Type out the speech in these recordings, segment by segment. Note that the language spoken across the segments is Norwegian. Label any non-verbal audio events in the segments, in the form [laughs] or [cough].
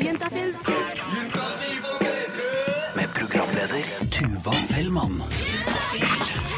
P3. Med programleder Tuva Fellmann.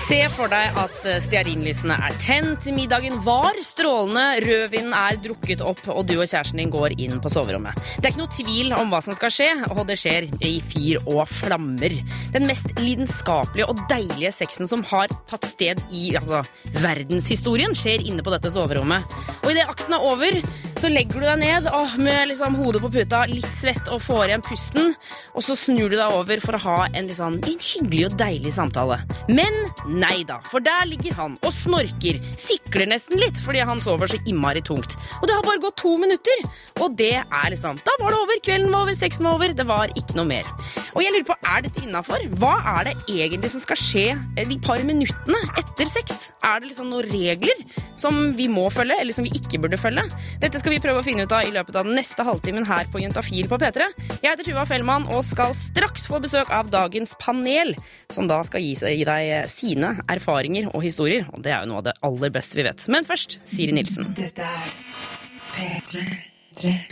Se for deg at eh, stearinlysene er tent, middagen var strålende, rødvinen er drukket opp, og du og kjæresten din går inn på soverommet. Det er ikke noe tvil om hva som skal skje, og det skjer i fyr og flammer. Den mest lidenskapelige og deilige sexen som har tatt sted i altså, verdenshistorien, skjer inne på dette soverommet. Og idet akten er over, så legger du deg ned åh, med liksom hodet på puta, litt svett og får igjen pusten, og så snur du deg over for å ha en, liksom, en hyggelig og deilig samtale. Men nei da, for der ligger han og snorker, sikler nesten litt fordi han sover så innmari tungt. Og det har bare gått to minutter, og det er liksom Da var det over, kvelden var over, sexen var over, det var ikke noe mer. Og jeg lurer på, er dette innafor? Hva er det egentlig som skal skje eh, de par minuttene etter sex? Er det liksom noen regler som vi må følge, eller som vi ikke burde følge? Dette skal vi prøve å finne ut av i løpet av den neste halvtimen her på Juntafil på P3. Jeg heter Tuva Fellmann og skal straks få besøk av dagens panel, som da skal gi, gi deg sine erfaringer og historier. Og det er jo noe av det aller beste vi vet. Men først Siri Nilsen.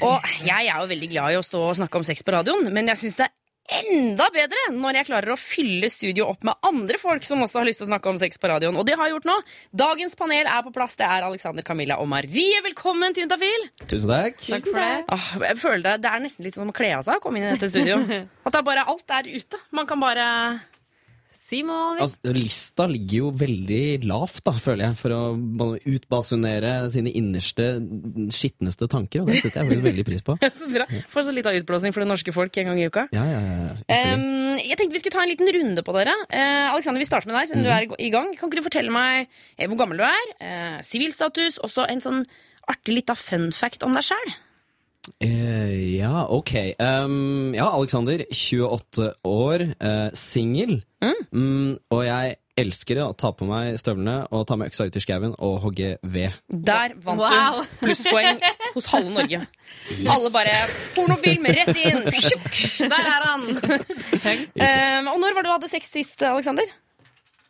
Og jeg er jo veldig glad i å stå og snakke om sex på radioen, men jeg syns det er enda bedre når jeg klarer å fylle studio opp med andre folk som også har lyst til å snakke om sex på radioen. Og det har jeg gjort nå. Dagens panel er på plass. Det er Alexander, Camilla og Marie. Velkommen til Juntafil. Tusen takk. Takk for det. Åh, jeg føler det, det er nesten litt som å kle av seg å komme inn i dette studio. [laughs] At det er bare alt er ute. Man kan bare Simon. Altså, lista ligger jo veldig lavt, da, føler jeg, for å utbasunere sine innerste, skitneste tanker. Og det setter jeg veldig pris på. [laughs] Så bra. Får så litt av utblåsning for det norske folk en gang i uka. Ja, ja, ja. Um, jeg tenkte vi skulle ta en liten runde på dere. Uh, Alexander, vi starter med deg, siden du er i gang. Kan ikke du fortelle meg eh, hvor gammel du er, eh, sivilstatus, og så en sånn artig lita fun fact om deg sjæl? Eh, ja, ok. Um, ja, Alexander, 28 år, uh, singel. Mm, og jeg elsker å ta på meg støvlene og ta med øksa ut i skauen og hogge ved. Der vant Wow. du plusspoeng hos halve Norge. Alle bare Pornofilm, rett inn! [laughs] Tjukk! Der er han! um, og når var det du hadde sex sist, Alexander?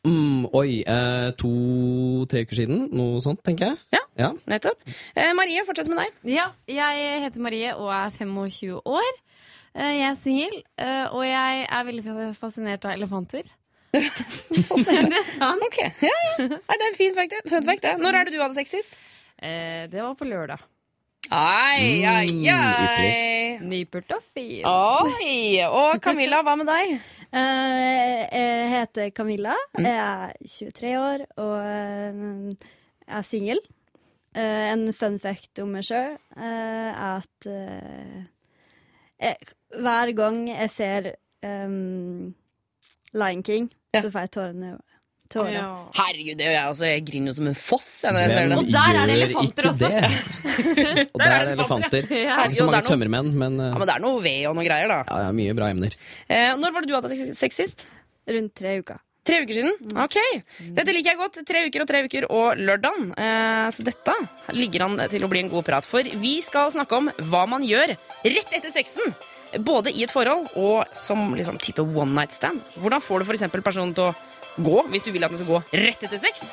Mm, oi, eh, to-tre uker siden. Noe sånt, tenker jeg. Ja. Ja. Nettopp. Eh, Marie, fortsett med deg. Ja, jeg heter Marie og er 25 år. Eh, Jeg er singel, eh, og jeg er veldig fascinert av elefanter. [laughs] [laughs] det er sant. Ok, ja, ja. Nei, det er en fin fact, det. fun fact. det. Når er det du hadde sex sist? Eh, Det var på lørdag. Ai, ai, Mm, ai. Nypult og fin. Oi! Og Camilla, hva med deg? Eh, Jeg heter Camilla. Jeg er 23 år og jeg er singel. Eh, En fun fact om meg sjøl er at eh, jeg, hver gang jeg ser um, Lion King, Ja. så får jeg tårene tårer. Ja. Herregud, det er jeg også. Jeg griner jo som en foss jeg, når jeg. Og der er det elefanter også. det? [laughs] og der er det elefanter. Ja. Ikke så mange er noe- tømmermenn, men, uh... Ja, men det er noe ved og noe greier, da. ja, ja, mye bra emner. Eh, når var det du hadde sex- sist? Rundt tre uker. Tre uker siden? Ok. Dette liker jeg godt. Tre uker og tre uker og lørdagen. Eh, så dette ligger an til å bli en god prat. For vi skal snakke om hva man gjør rett etter sexen. Både i et forhold og som liksom, type one night stand. Hvordan får du eksempel personen til å gå hvis du vil at den skal gå rett etter sex?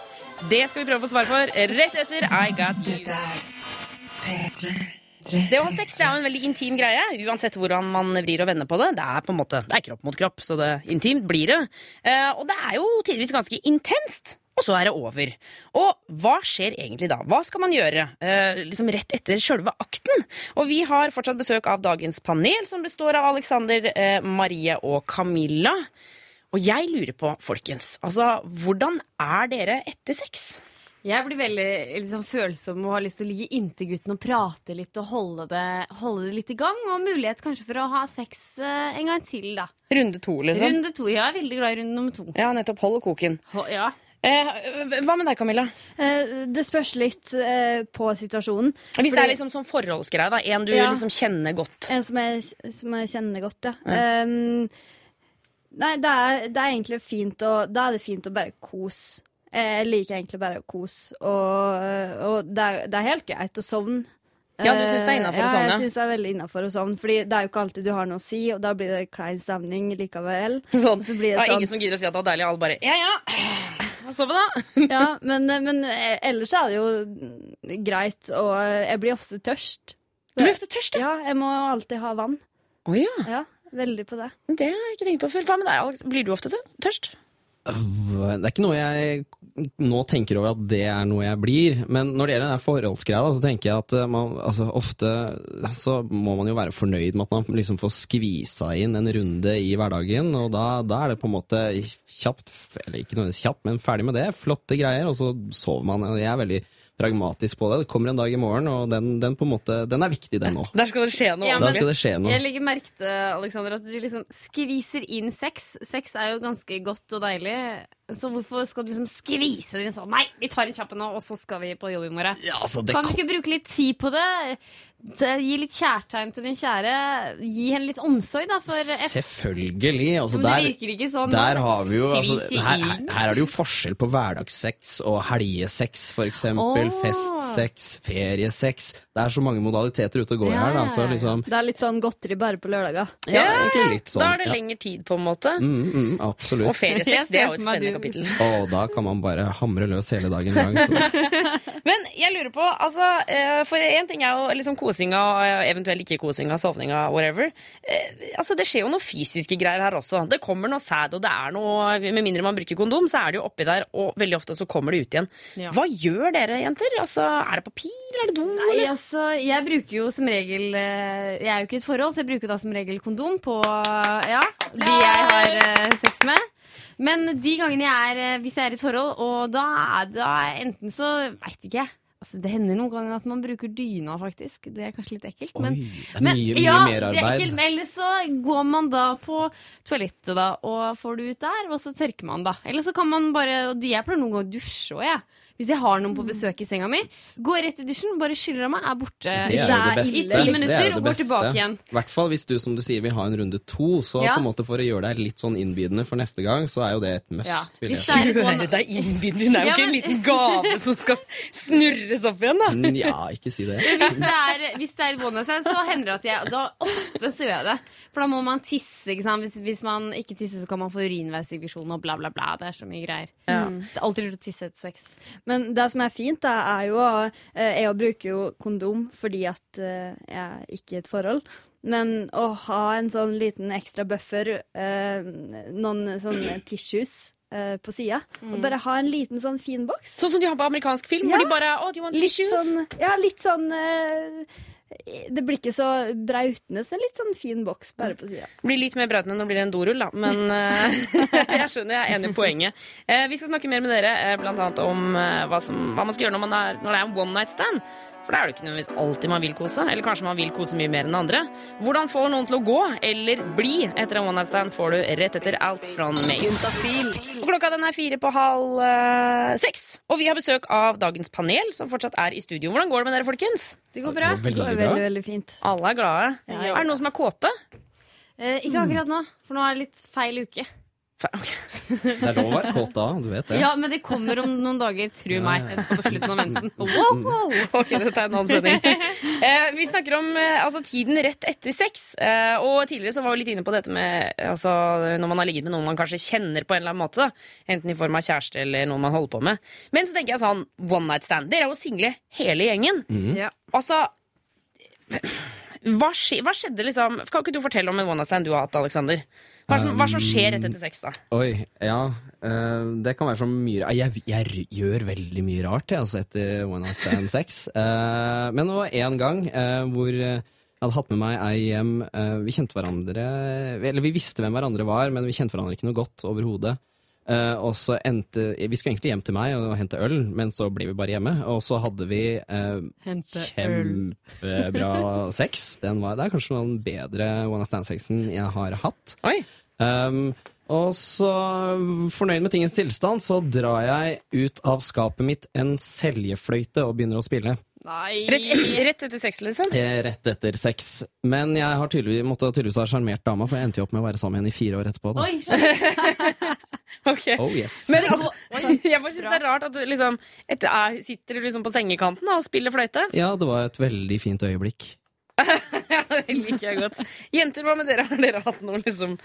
Det skal vi prøve å få svar for rett etter I Got You. Det å ha sex det er jo en veldig intim greie, uansett hvordan man vrir og vender på det. Det er på en måte, det er kropp mot kropp, så det intimt blir det. Eh, og det er jo tidvis ganske intenst. Og så er det over. Og hva skjer egentlig da? Hva skal man gjøre eh, liksom rett etter sjølve akten? Og vi har fortsatt besøk av dagens panel, som består av Alexander, eh, Marie og Camilla. Og jeg lurer på, folkens, altså, hvordan er dere etter sex? Jeg blir veldig liksom, følsom og har lyst til å ligge inntil gutten og prate litt og holde det, holde det litt i gang. Og mulighet kanskje for å ha sex eh, en gang til, da. Runde to, liksom? Runde to. Jeg er veldig glad i runde nummer to. Ja, nettopp. Hold koken. Ho- Ja. Eh, hva med deg, Camilla? Eh, Det spørs litt eh, på situasjonen. Hvis det er liksom sånn forholdsgreie, da. En du Ja. liksom kjenner godt. En som jeg, som jeg kjenner godt, ja. Um, nei, det er, det er egentlig fint å Da er det fint å bare kose. Jeg liker egentlig bare å kose, og, og det, er, det er helt greit å sovne. Ja, du synes det er innenfor å sovne? ja, jeg synes det er veldig innafor å sovne. Fordi det er jo ikke alltid du har noe å si, og da blir det klein stemning likevel. [laughs] Sånn. Så blir Ja, det ingen sånn som gidder å si at det var deilig. Alle bare ja, ja. Sove, da. [laughs] ja, men, men ellers er det jo greit, og jeg blir ofte tørst. Du blir ofte tørst, ja. Ja, jeg må alltid ha vann. Å ja. Ja, veldig på det. Det har jeg ikke tenkt på før. Hva med deg, Alex? Blir du ofte tørst? Det er ikke noe jeg nå tenker over at det er noe jeg blir. Men når det gjelder den forholdsgreia, så tenker jeg at eh, man, altså, ofte så må man jo være fornøyd med at man liksom får skvisa inn en runde i hverdagen. Og da, da er det på en måte kjapt, eller ikke nødvendigvis kjapt, men ferdig med det. Flotte greier, og så sover man. Jeg er veldig pragmatisk på det. Det kommer en dag i morgen, og den, den på en måte, den er viktig, den òg. Der skal det skje noe. Ja, men- skal det skje noe. Jeg legger merke til Alexander, at du liksom skviser inn sex. Sex er jo ganske godt og deilig. Så hvorfor skal du liksom skvise det inn sånn? Nei, vi tar en kjapp nå, og så skal vi på jobb i morgen. Ja, altså, det Kan du ikke bruke litt tid på det? Det- Gi litt kjærtegn til din kjære. Gi henne litt omsorg, da. Selvfølgelig. Altså, Men det der, virker ikke sånn. Der har vi jo altså, her, her, her er det jo forskjell på hverdagssex og helgesex, for eksempel. Åh. Festsex, feriesex. Det er så mange modaliteter ute og går Ja, her, da. Så liksom Det er litt sånn godteri bare på lørdager. Ja, egentlig litt sånn. Da er det ja. lengre tid, på en måte. Mm, mm, absolutt. Og feriesex, det er jo et spennende kapittel. Og da kan man bare hamre løs hele dagen lang. [laughs] Men jeg lurer på, altså eh, For én ting er jo liksom kosinga, eh, eventuelt ikke kosinga, sovninga, whatever. Eh, Altså Det skjer jo noe fysiske greier her også. Det kommer noe sæd, og det er noe Med mindre man bruker kondom, så er det jo oppi der, og veldig ofte så kommer det ut igjen. Ja. Hva gjør dere, jenter? Altså, Er det papir? Er det do? Nei, altså, jeg bruker jo som regel eh, Jeg er jo ikke i et forhold, så jeg bruker da som regel kondom på ja, de jeg har sex med. Men de gangene jeg er hvis jeg er i et forhold, og da da enten så veit ikke jeg. Altså, det hender noen ganger at man bruker dyna, faktisk. Det er kanskje litt ekkelt. men, Oi, det er men, mye, mye ja, Det er merarbeid. ekkelt, men ellers så går man da på toalettet da, og får det ut der, og så tørker man da. Eller så kan man bare Jeg pleier noen ganger å dusje òg, jeg. Hvis jeg har noen på besøk i senga mi. Går rett i dusjen, bare skyller av meg, er borte Det er det er i ti er minutter, og går tilbake igjen. I hvert fall hvis du som du sier vil ha en runde to, så Ja. på en måte for å gjøre deg litt sånn innbydende for neste gang, så er jo det et must. Ja. jeg Hvis er et Gjøre deg innbydende. Det er jo Ja, ikke en liten gave som skal snurres opp igjen, da. Mm, Ja, ikke si det. Hvis det er, hvis det er et one night så hender det at jeg Da ofte så gjør jeg det. For da må man tisse. ikke sant? Hvis, hvis man ikke tisser, så kan man få urinveisinfeksjon og bla, bla, bla. Det er så mye greier. Det er alltid lurt å tisse etter sex. Men det som er fint, da, er jo eh, Jeg bruker jo kondom fordi at eh, jeg er ikke i et forhold. Men å ha en sånn liten ekstra buffer, eh, noen sånne tissues på sida, og bare ha en liten sånn fin boks. Sånn som de har på amerikansk film, Ja. hvor de bare oh, do you want Litt tissues? sånn, ja, litt sånn eh, Det blir ikke så brautende, så litt sånn fin boks bare på sida. Blir litt mer brautende det blir en dorull, da. Men [laughs] eh, [laughs] jeg skjønner, jeg er enig i poenget. Eh, vi skal snakke mer med dere, eh, blant annet om hva, som, hva man skal gjøre når, man er, når det er en one night stand. For det er det ikke nødvendigvis alltid man vil kose. Eller kanskje man vil kose mye mer enn andre. Hvordan får noen til å gå, eller bli, etter en one night stand, får du rett etter Alt fra meg. Og klokka den er fire på halv eh, seks. Og vi har besøk av dagens panel, som fortsatt er i studio. Hvordan går det med dere, folkens? Det går bra. Det går veldig veldig, veldig fint. Alle er glade. Ja, ja. Er det noen som er kåte? Eh, ikke akkurat nå, for nå er det litt feil uke. [laughs] Det er lov å være kåt da, du vet det. Ja, men det kommer om noen dager, tro meg. På slutten av mensen. [laughs] Wow. Ok, dette er en annen sending. [laughs] Eh, vi snakker om eh, altså, tiden rett etter sex. Eh, og tidligere så var vi litt inne på dette med altså, når man har ligget med noen man kanskje kjenner på en eller annen måte. Da. Enten i form av kjæreste eller noen man holder på med. Men så tenker jeg sånn, one night stand. Dere er jo single hele gjengen. Ja. Altså hva, skj hva skjedde liksom Kan ikke du fortelle om en one night stand du har hatt, Alexander? Hva, som, hva som skjer rett etter sex, da? Oi, ja. Uh, det kan være så mye jeg, jeg gjør veldig mye rart jeg, altså, etter One Night Stand Sex. Uh, [laughs] men det var én gang uh, hvor eh, jeg hadde hatt med meg ei hjem. eh, vi kjente hverandre Eller vi visste hvem hverandre var, men vi kjente hverandre ikke noe godt overhodet. Uh, og så endte Vi skulle egentlig hjem til meg og hente øl, men så ble vi bare hjemme. Og så hadde vi uh, kjempebra sex. Den var, det er kanskje noen bedre One of Stand-sexen jeg har hatt. Oi. Um, og så, fornøyd med tingens tilstand, så drar jeg ut av skapet mitt en seljefløyte og begynner å spille. Nei. Rett, rett etter sex, liksom? Eh, Rett etter sex. Men jeg har tydeligvis, måtte tydeligvis ha sjarmert dama, for jeg endte jo opp med å være sammen med henne i fire år etterpå. Da. Oi, Okay. [laughs] Ok. Oh yes. Men altså, jeg bare synes det er rart at du liksom etter, er, Sitter du liksom på sengekanten da, og spiller fløyte? Ja, det var et veldig fint øyeblikk. [laughs] [laughs] det liker jeg godt. Jenter, hva med dere? Har dere hatt noe liksom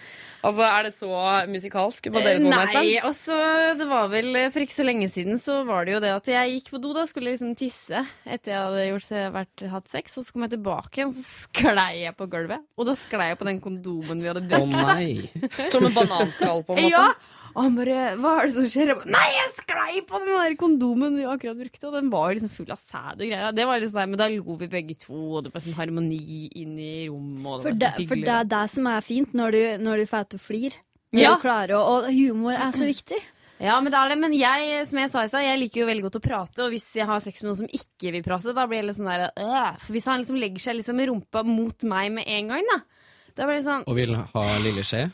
Altså, Er det så musikalsk på deres måte? Nei, altså, det var vel for ikke så lenge siden så var det jo det at jeg gikk på do da, skulle liksom tisse etter jeg hadde gjort, vært, hatt sex, og så kom jeg tilbake igjen, så sklei jeg på gulvet. Og da sklei jeg på den kondomen vi hadde brukt. nei! [laughs] Som en bananskall, på en måte? Ja! Og han bare Hva er det som skjer? Jeg bare, Nei, jeg sklei på den der kondomen vi akkurat brukte, og den var jo liksom full av sæd og greier. Det var liksom der, Men da lo vi begge to, og det ble sånn harmoni inn i rommet. Og det For det, for det er det som er fint, når du, når du får til å flire. Når Ja. du klarer å, og humor er så viktig. Ja, men det er det. Men jeg, som jeg sa i stad, jeg liker jo veldig godt å prate, og hvis jeg har sex med noen som ikke vil prate, da blir jeg litt sånn der øh. For hvis han liksom legger seg liksom rumpa mot meg med en gang, da, da blir det sånn Og vil ha lille skje?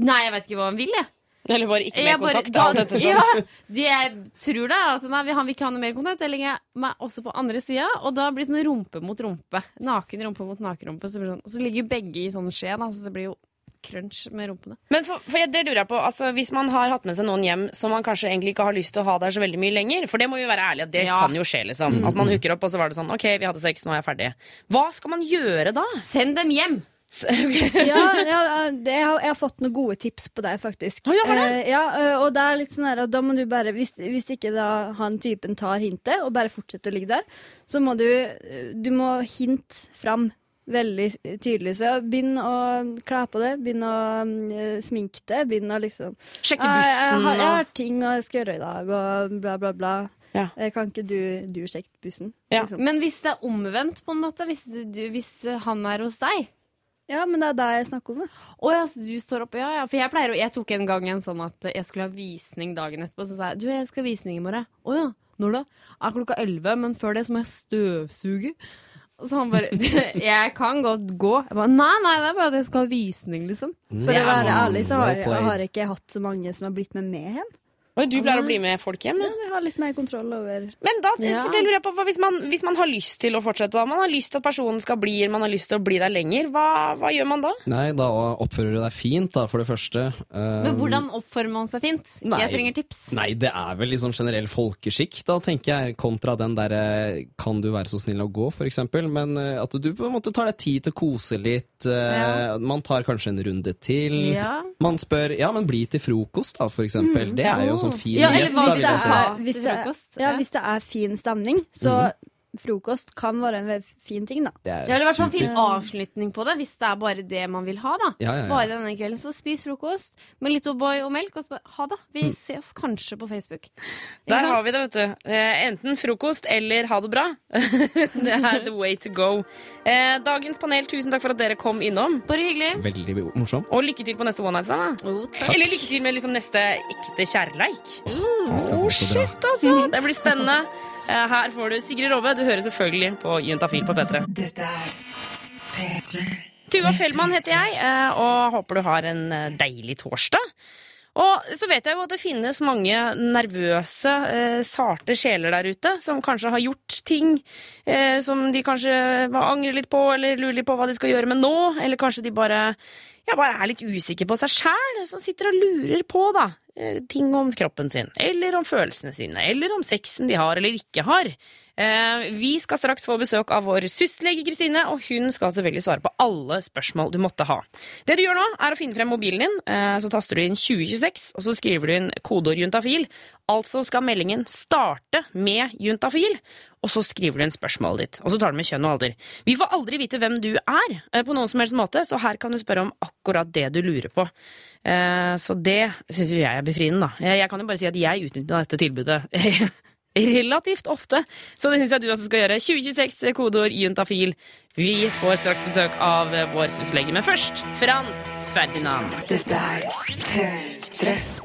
Nei, jeg vet ikke hva han vil, jeg. Eller bare ikke mer bare- kontakt? da- alt ettersom. Ja, de, jeg tror det at nei, han vil ikke ha noe mer kontakt. Jeg legger meg også på andre sida, og da blir det sånn rumpe mot rumpe. Naken rumpe mot naken rumpe. Så, sånn, så ligger begge i sånn skje, da, så det blir jo crunch med rumpene. Men for, for jeg- det lurer jeg på, altså, Hvis man har hatt med seg noen hjem som man kanskje egentlig ikke har lyst til å ha der så veldig mye lenger For det må vi være ærlige, at det Ja. kan jo skje. liksom At man hooker opp, og så var det sånn OK, vi hadde sex, nå er jeg ferdig. Hva skal man gjøre da? Send dem hjem! [laughs] Ja, ja det, jeg, har, jeg har fått noen gode tips på deg, faktisk. Oh, ja, Eh, ja, og det er litt sånn her, da må du bare, hvis, hvis ikke da han typen tar hintet, og bare fortsetter å ligge der, så må du, du må hint fram veldig tydelig. Så begynn å kle på det, begynn å eh, sminke det, begynn å liksom Sjekke bussen jeg, jeg, har, jeg har ting jeg skal gjøre i dag, og bla, bla, bla. Ja. Eh, Kan ikke du, du sjekke bussen? Ja. Liksom. Men hvis det er omvendt, på en måte, hvis, du, du, hvis han er hos deg Ja, men det er det jeg snakker om. det. Å ja, så du står opp Ja, ja. For jeg pleier å Jeg tok en gang en sånn at jeg skulle ha visning dagen etterpå. Så sa jeg du, jeg skal ha visning i morgen. Å ja. Når da? Er klokka elleve, men før det så må jeg støvsuge. Så han bare [laughs] Jeg kan godt gå. Jeg bare, nei, nei, det er bare at jeg skal ha visning, liksom. For å være ærlig så har, har ikke jeg hatt så mange som har blitt med meg hjem. Oi, Du pleier å bli med folk hjem? Ja, Ja. jeg har litt mer kontroll over Men da Ja. for det lurer jeg på, hvis, man, hvis man har lyst til å fortsette, da, man har lyst til at personen skal bli man har lyst til å bli der lenger, hva, hva gjør man da? Nei, da oppfører du deg fint, da, for det første. Um, Men hvordan oppfører man seg fint? Nei. jeg trenger tips. Nei, det er vel sånn generell folkeskikk, da, tenker jeg, kontra den derre Kan du være så snill å gå, for eksempel. Men eh, at du på en måte tar deg tid til å kose litt. Ja. Man tar kanskje en runde til. Ja. Man spør Ja, men bli til frokost, da, for eksempel. Det er jo sånn fin Ja, gjest, hvis hvis hvis det er fin stemning, så frokost kan være en fin ting, da. Det er Ja, eller i hvert fall super. fin avslutning på det, hvis det er bare det man vil ha. da Ja, ja, ja. Bare denne kvelden, Så spis frokost med litt O'boy og melk, og så bare ha det. Vi Mm. ses kanskje på Facebook. Ikke Der sant? har vi det, vet du. Eh, enten frokost eller ha det bra. [laughs] det er the way to go. Eh, dagens panel, tusen takk for at dere kom innom. Bare hyggelig. Veldig morsomt. Og lykke til på neste one night stand. da. Oh, takk. Eller lykke til med liksom neste ekte kjærleik. Det Oh, shit, altså! Det blir spennende. Eh, Her får du Sigrid Rove. Du hører selvfølgelig på Juntafil på P3. Dette er P3. Tuva Fellmann heter jeg, eh, og håper du har en eh, deilig torsdag. Og så vet jeg jo at det finnes mange nervøse, eh, sarte sjeler der ute som kanskje har gjort ting eh, som de kanskje angrer litt på, eller lurer litt på hva de skal gjøre med nå, eller kanskje de bare, ja, bare er litt usikker på seg sjæl, som sitter og lurer på da, eh, ting om kroppen sin, eller om følelsene sine, eller om sexen de har eller ikke har. Eh, vi skal straks få besøk av vår syslege Kristine, og hun skal selvfølgelig svare på alle spørsmål du måtte ha. Det du gjør nå, er å finne frem mobilen din, eh, så taster du inn 2026, og så skriver du inn kodeord juntafil. Altså skal meldingen starte med juntafil, og så skriver du inn spørsmålet ditt. Og så tar du med kjønn og alder. Vi får aldri vite hvem du er, eh, på noen som helst måte, så her kan du spørre om akkurat det du lurer på. Eh, Så det syns jo jeg er befriende, da. Jeg kan jo bare si at jeg utnytter dette tilbudet [laughs] relativt ofte. Så det syns jeg du også skal gjøre. 2026, kodeord juntafil. Vi får straks besøk av vår syslege, men først Frans Ferdinand. Dette er P3.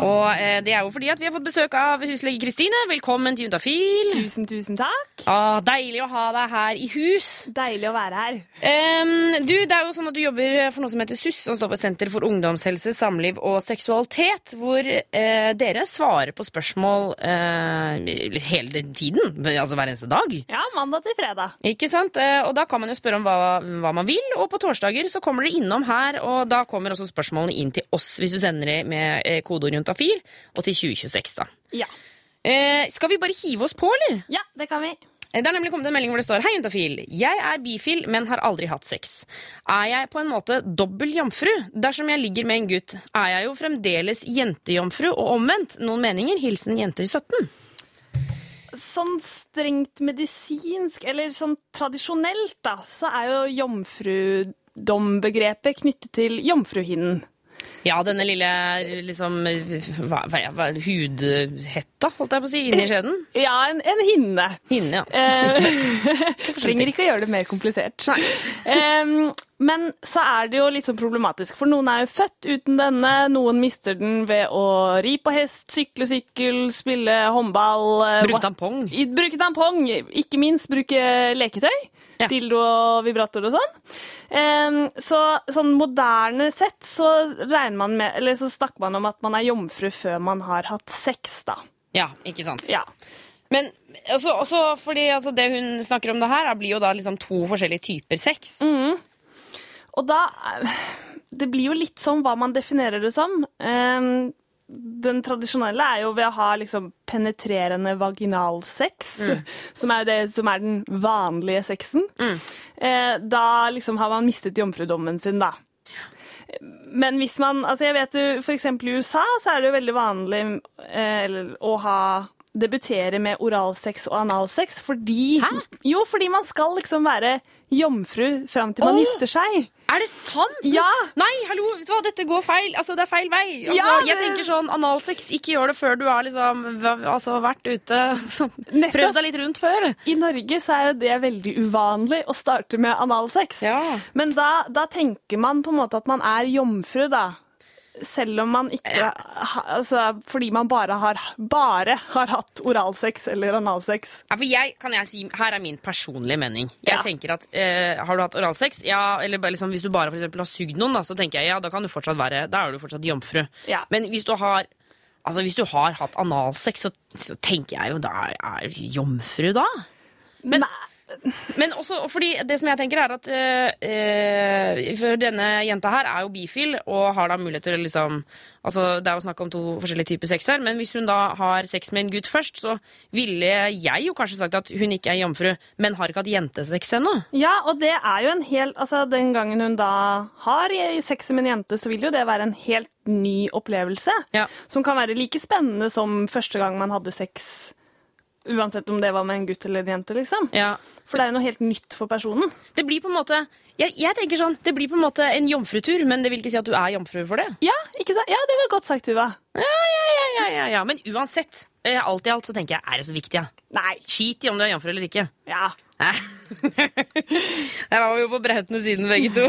Og eh, det er jo fordi at vi har fått besøk av syslege Kristine. Velkommen til Juntafil. Tusen, tusen takk. Ah, deilig å ha deg her i hus. Deilig å være her. Um, du, det er jo sånn at du jobber for noe som heter SUS, som står for Senter for ungdomshelse, samliv og seksualitet, hvor eh, dere svarer på spørsmål eh, hele tiden, altså hver eneste dag. Ja, mandag til fredag. Ikke sant? Eh, Og da kan man jo spørre om hva, hva man vil, og på torsdager så kommer dere innom her, og da kommer også spørsmålene inn til oss hvis du sender det med eh, kodeord juntafil, og til 2026, da. Ja. Eh, skal vi bare hive oss på, eller? ja, det kan vi. Det er nemlig kommet en melding hvor det står Hei, juntafil. Jeg er bifil, men har aldri hatt sex. Er jeg på en måte dobbel jomfru? Dersom jeg ligger med en gutt, er jeg jo fremdeles jentejomfru, og omvendt. Noen meninger? Hilsen jenter 17. Sånn strengt medisinsk, eller sånn tradisjonelt, da, så er jo jomfrudombegrepet knyttet til jomfruhinnen. Ja, denne lille liksom hva, hva, hudhetta, holdt jeg på å si, inni skjeden. Ja, en, en hinne. Hinne, ja. Eh, [laughs] trenger ikke å gjøre det mer komplisert. Em, men så er det jo litt sånn problematisk, for noen er jo født uten denne. Noen mister den ved å ri på hest, sykle sykkel, spille håndball. eh, Bruke tampong. Bruke tampong. Ikke minst bruke leketøy. Ja. Dildo og vibrator og sånn. Um, så sånn moderne sett så regner man med Eller så snakker man om at man er jomfru før man har hatt sex, da. Ja, ikke sant. Ja. Men også, også fordi altså, det hun snakker om det her, blir jo da liksom to forskjellige typer sex. Og da eh, Det blir jo litt sånn hva man definerer det som. Em, den tradisjonelle er jo ved å ha liksom penetrerende vaginalsex, [laughs] som er jo det som er den vanlige sexen. Eh, da liksom har man mistet jomfrudommen sin, da. Men hvis man altså jeg vet jo, eksempel i USA så er det jo veldig vanlig eh, å ha debutere med oralsex og analsex fordi Hæ? Jo, fordi man skal liksom være jomfru fram til man Åh! gifter seg. Er det sant? Ja! Nei, hallo, vet du hva, dette går feil. Altså, det er feil vei. Altså, Ja, Jeg tenker sånn, analsex, ikke gjør det før du har liksom altså, vært ute, [laughs] prøvd deg litt rundt før. I Norge så er jo det veldig uvanlig å starte med analsex. Ja. Men da, da tenker man på en måte at man er jomfru, da. Selv om man ikke altså, Fordi man bare har, bare har hatt oralsex eller analsex. Ja, for jeg, kan jeg si, Her er min personlige mening. Jeg Ja. tenker at eh, Har du hatt oralsex, ja, eller liksom, hvis du bare for eksempel har sugd noen, da, så tenker jeg ja, da kan du fortsatt være Da er du fortsatt jomfru. Ja. Men hvis du har Altså, hvis du har hatt analsex, så, så tenker jeg jo da er jomfru da. Men- Nei. Men også fordi det som jeg tenker er at eh, eh, For denne jenta her er jo bifil og har da mulighet til å liksom Altså Det er jo snakk om to forskjellige typer sex her, men hvis hun da har sex med en gutt først, så ville jeg jo kanskje sagt at hun ikke er jomfru, men har ikke hatt jentesex ennå. Ja, og det er jo en hel Altså, den gangen hun da har sex med en jente, så vil jo det være en helt ny opplevelse. Ja. Som kan være like spennende som første gang man hadde sex. Uansett om det var med en gutt eller en jente, liksom. Ja. For det er jo noe helt nytt for personen. Det blir på en måte jeg, jeg tenker sånn, det blir på en måte en jomfrutur, men det vil ikke si at du er jomfru for det. Ja, ikke sant? Ja, det var godt sagt, Tuva. Ja, ja, ja, ja. Men uansett, eh, alt i alt så tenker jeg, er det så viktig? Ja? Nei. Skit i om du er jomfru eller ikke. Ja. [laughs] Der var vi jo på brautende siden, begge to.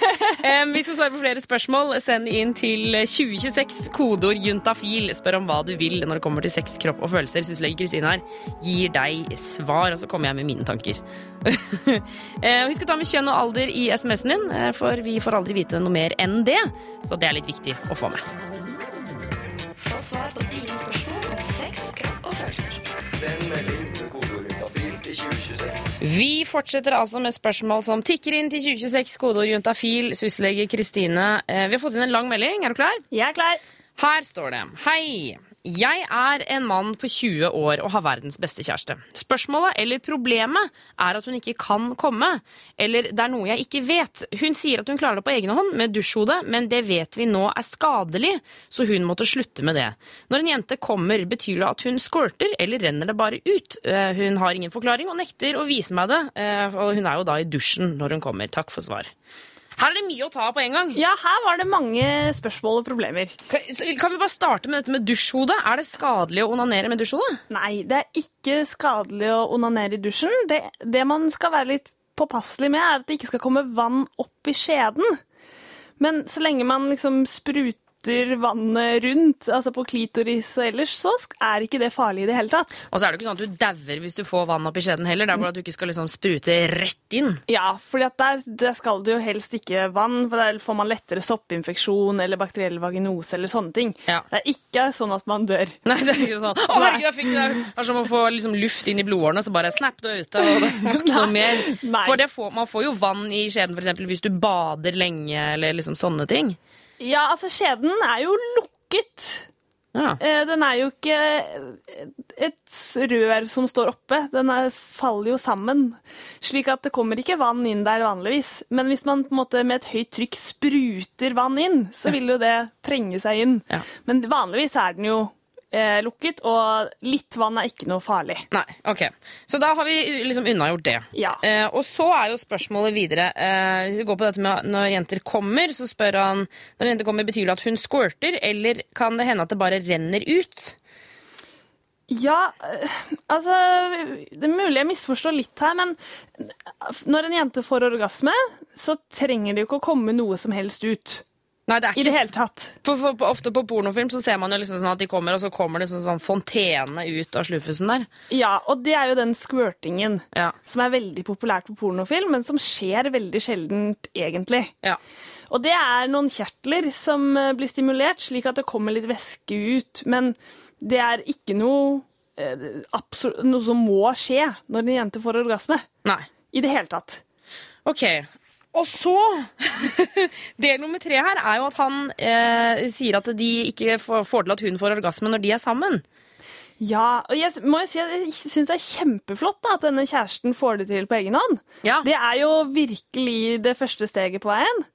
[laughs] Em, vi skal svare på flere spørsmål. Send inn til 2026, kodeord juntafil. Spør om hva du vil når det kommer til sex, kropp og følelser. Syslege Kristine her gir deg svar, og så kommer jeg med mine tanker. [laughs] Eh, Husk å ta med kjønn og alder i SMS-en din, for vi får aldri vite noe mer enn det. Så det er litt viktig å få med. Svar på dine spørsmål om sex, kropp og følelser. Send melding til kodeord juntafil til 2026. Vi fortsetter altså med spørsmål som tikker inn til 2026, kodeord juntafil. Syslege Kristine, eh, vi har fått inn en lang melding. Er du klar? Jeg er klar. Her står det Hei, jeg er en mann på 20 år og har verdens beste kjæreste. Spørsmålet eller problemet er at hun ikke kan komme. Eller det er noe jeg ikke vet. Hun sier at hun klarer det på egen hånd med dusjhode, men det vet vi nå er skadelig, så hun måtte slutte med det. Når en jente kommer, betyr det at hun squirter, eller renner det bare ut? Eh, Hun har ingen forklaring og nekter å vise meg det, eh, og hun er jo da i dusjen når hun kommer. Takk for svar. Her er det mye å ta av på en gang. Ja, her var det mange spørsmål og problemer. Kan kan vi bare starte med dette med dusjhode? Er det skadelig å onanere med dusjhode? Nei, det er ikke skadelig å onanere i dusjen. Det, det man skal være litt påpasselig med, er at det ikke skal komme vann opp i skjeden. Men så lenge man liksom spruter vannet rundt, altså på klitoris og ellers, så er ikke det farlig i det hele tatt. Og så er det ikke sånn at du dauer hvis du får vann opp i skjeden heller. Det er bare at du ikke skal liksom sprute rett inn. Ja, for der, der skal det jo helst ikke vann, for der får man lettere soppinfeksjon eller bakteriell vaginose eller sånne ting. Ja. Det er ikke sånn at man dør. Nei, det er ikke sånn. Å, herregud, jeg fikk det. Det er som å få liksom luft inn i blodårene, så bare snap, du er ute. Og det er ikke noe mer. Nei. For det får, man får jo vann i skjeden eksempel, hvis du bader lenge eller liksom sånne ting. Ja, altså skjeden er jo lukket. Ja. Eh, Den er jo ikke et rør som står oppe. Den er, faller jo sammen, slik at det kommer ikke vann inn der vanligvis. Men hvis man på en måte med et høyt trykk spruter vann inn, så vil jo det trenge seg inn. Ja. Men vanligvis er den jo eh, lukket, og litt vann er ikke noe farlig. Nei, ok. Så da har vi liksom unnagjort det. Ja. Eh, og så er jo spørsmålet videre eh, Hvis vi går på dette med når jenter kommer, så spør han Når jenter kommer, betyr det at hun squirter, eller kan det hende at det bare renner ut? Ja, eh, altså Det er mulig jeg misforstår litt her, men når en jente får orgasme, så trenger det jo ikke å komme noe som helst ut. Nei, det er I det hele tatt. For, for, for, ofte på pornofilm så ser man jo liksom sånn at de kommer, og så kommer det sånn, sånn fontene ut av sluffusen der. Ja, og det er jo den squirtingen Ja. som er veldig populært på pornofilm, men som skjer veldig sjeldent egentlig. Ja. Og det er noen kjertler som eh, blir stimulert, slik at det kommer litt væske ut. Men det er ikke noe, eh, noe som må skje når en jente får orgasme. Nei. I det hele tatt. Ok. Og så [laughs] Del nummer tre her er jo at han eh, sier at de ikke får, til at hun får orgasme når de er sammen. Ja, og jeg må jo si at jeg syns det er kjempeflott da, at denne kjæresten får det til på egen hånd. Ja. Det er jo virkelig det første steget på veien.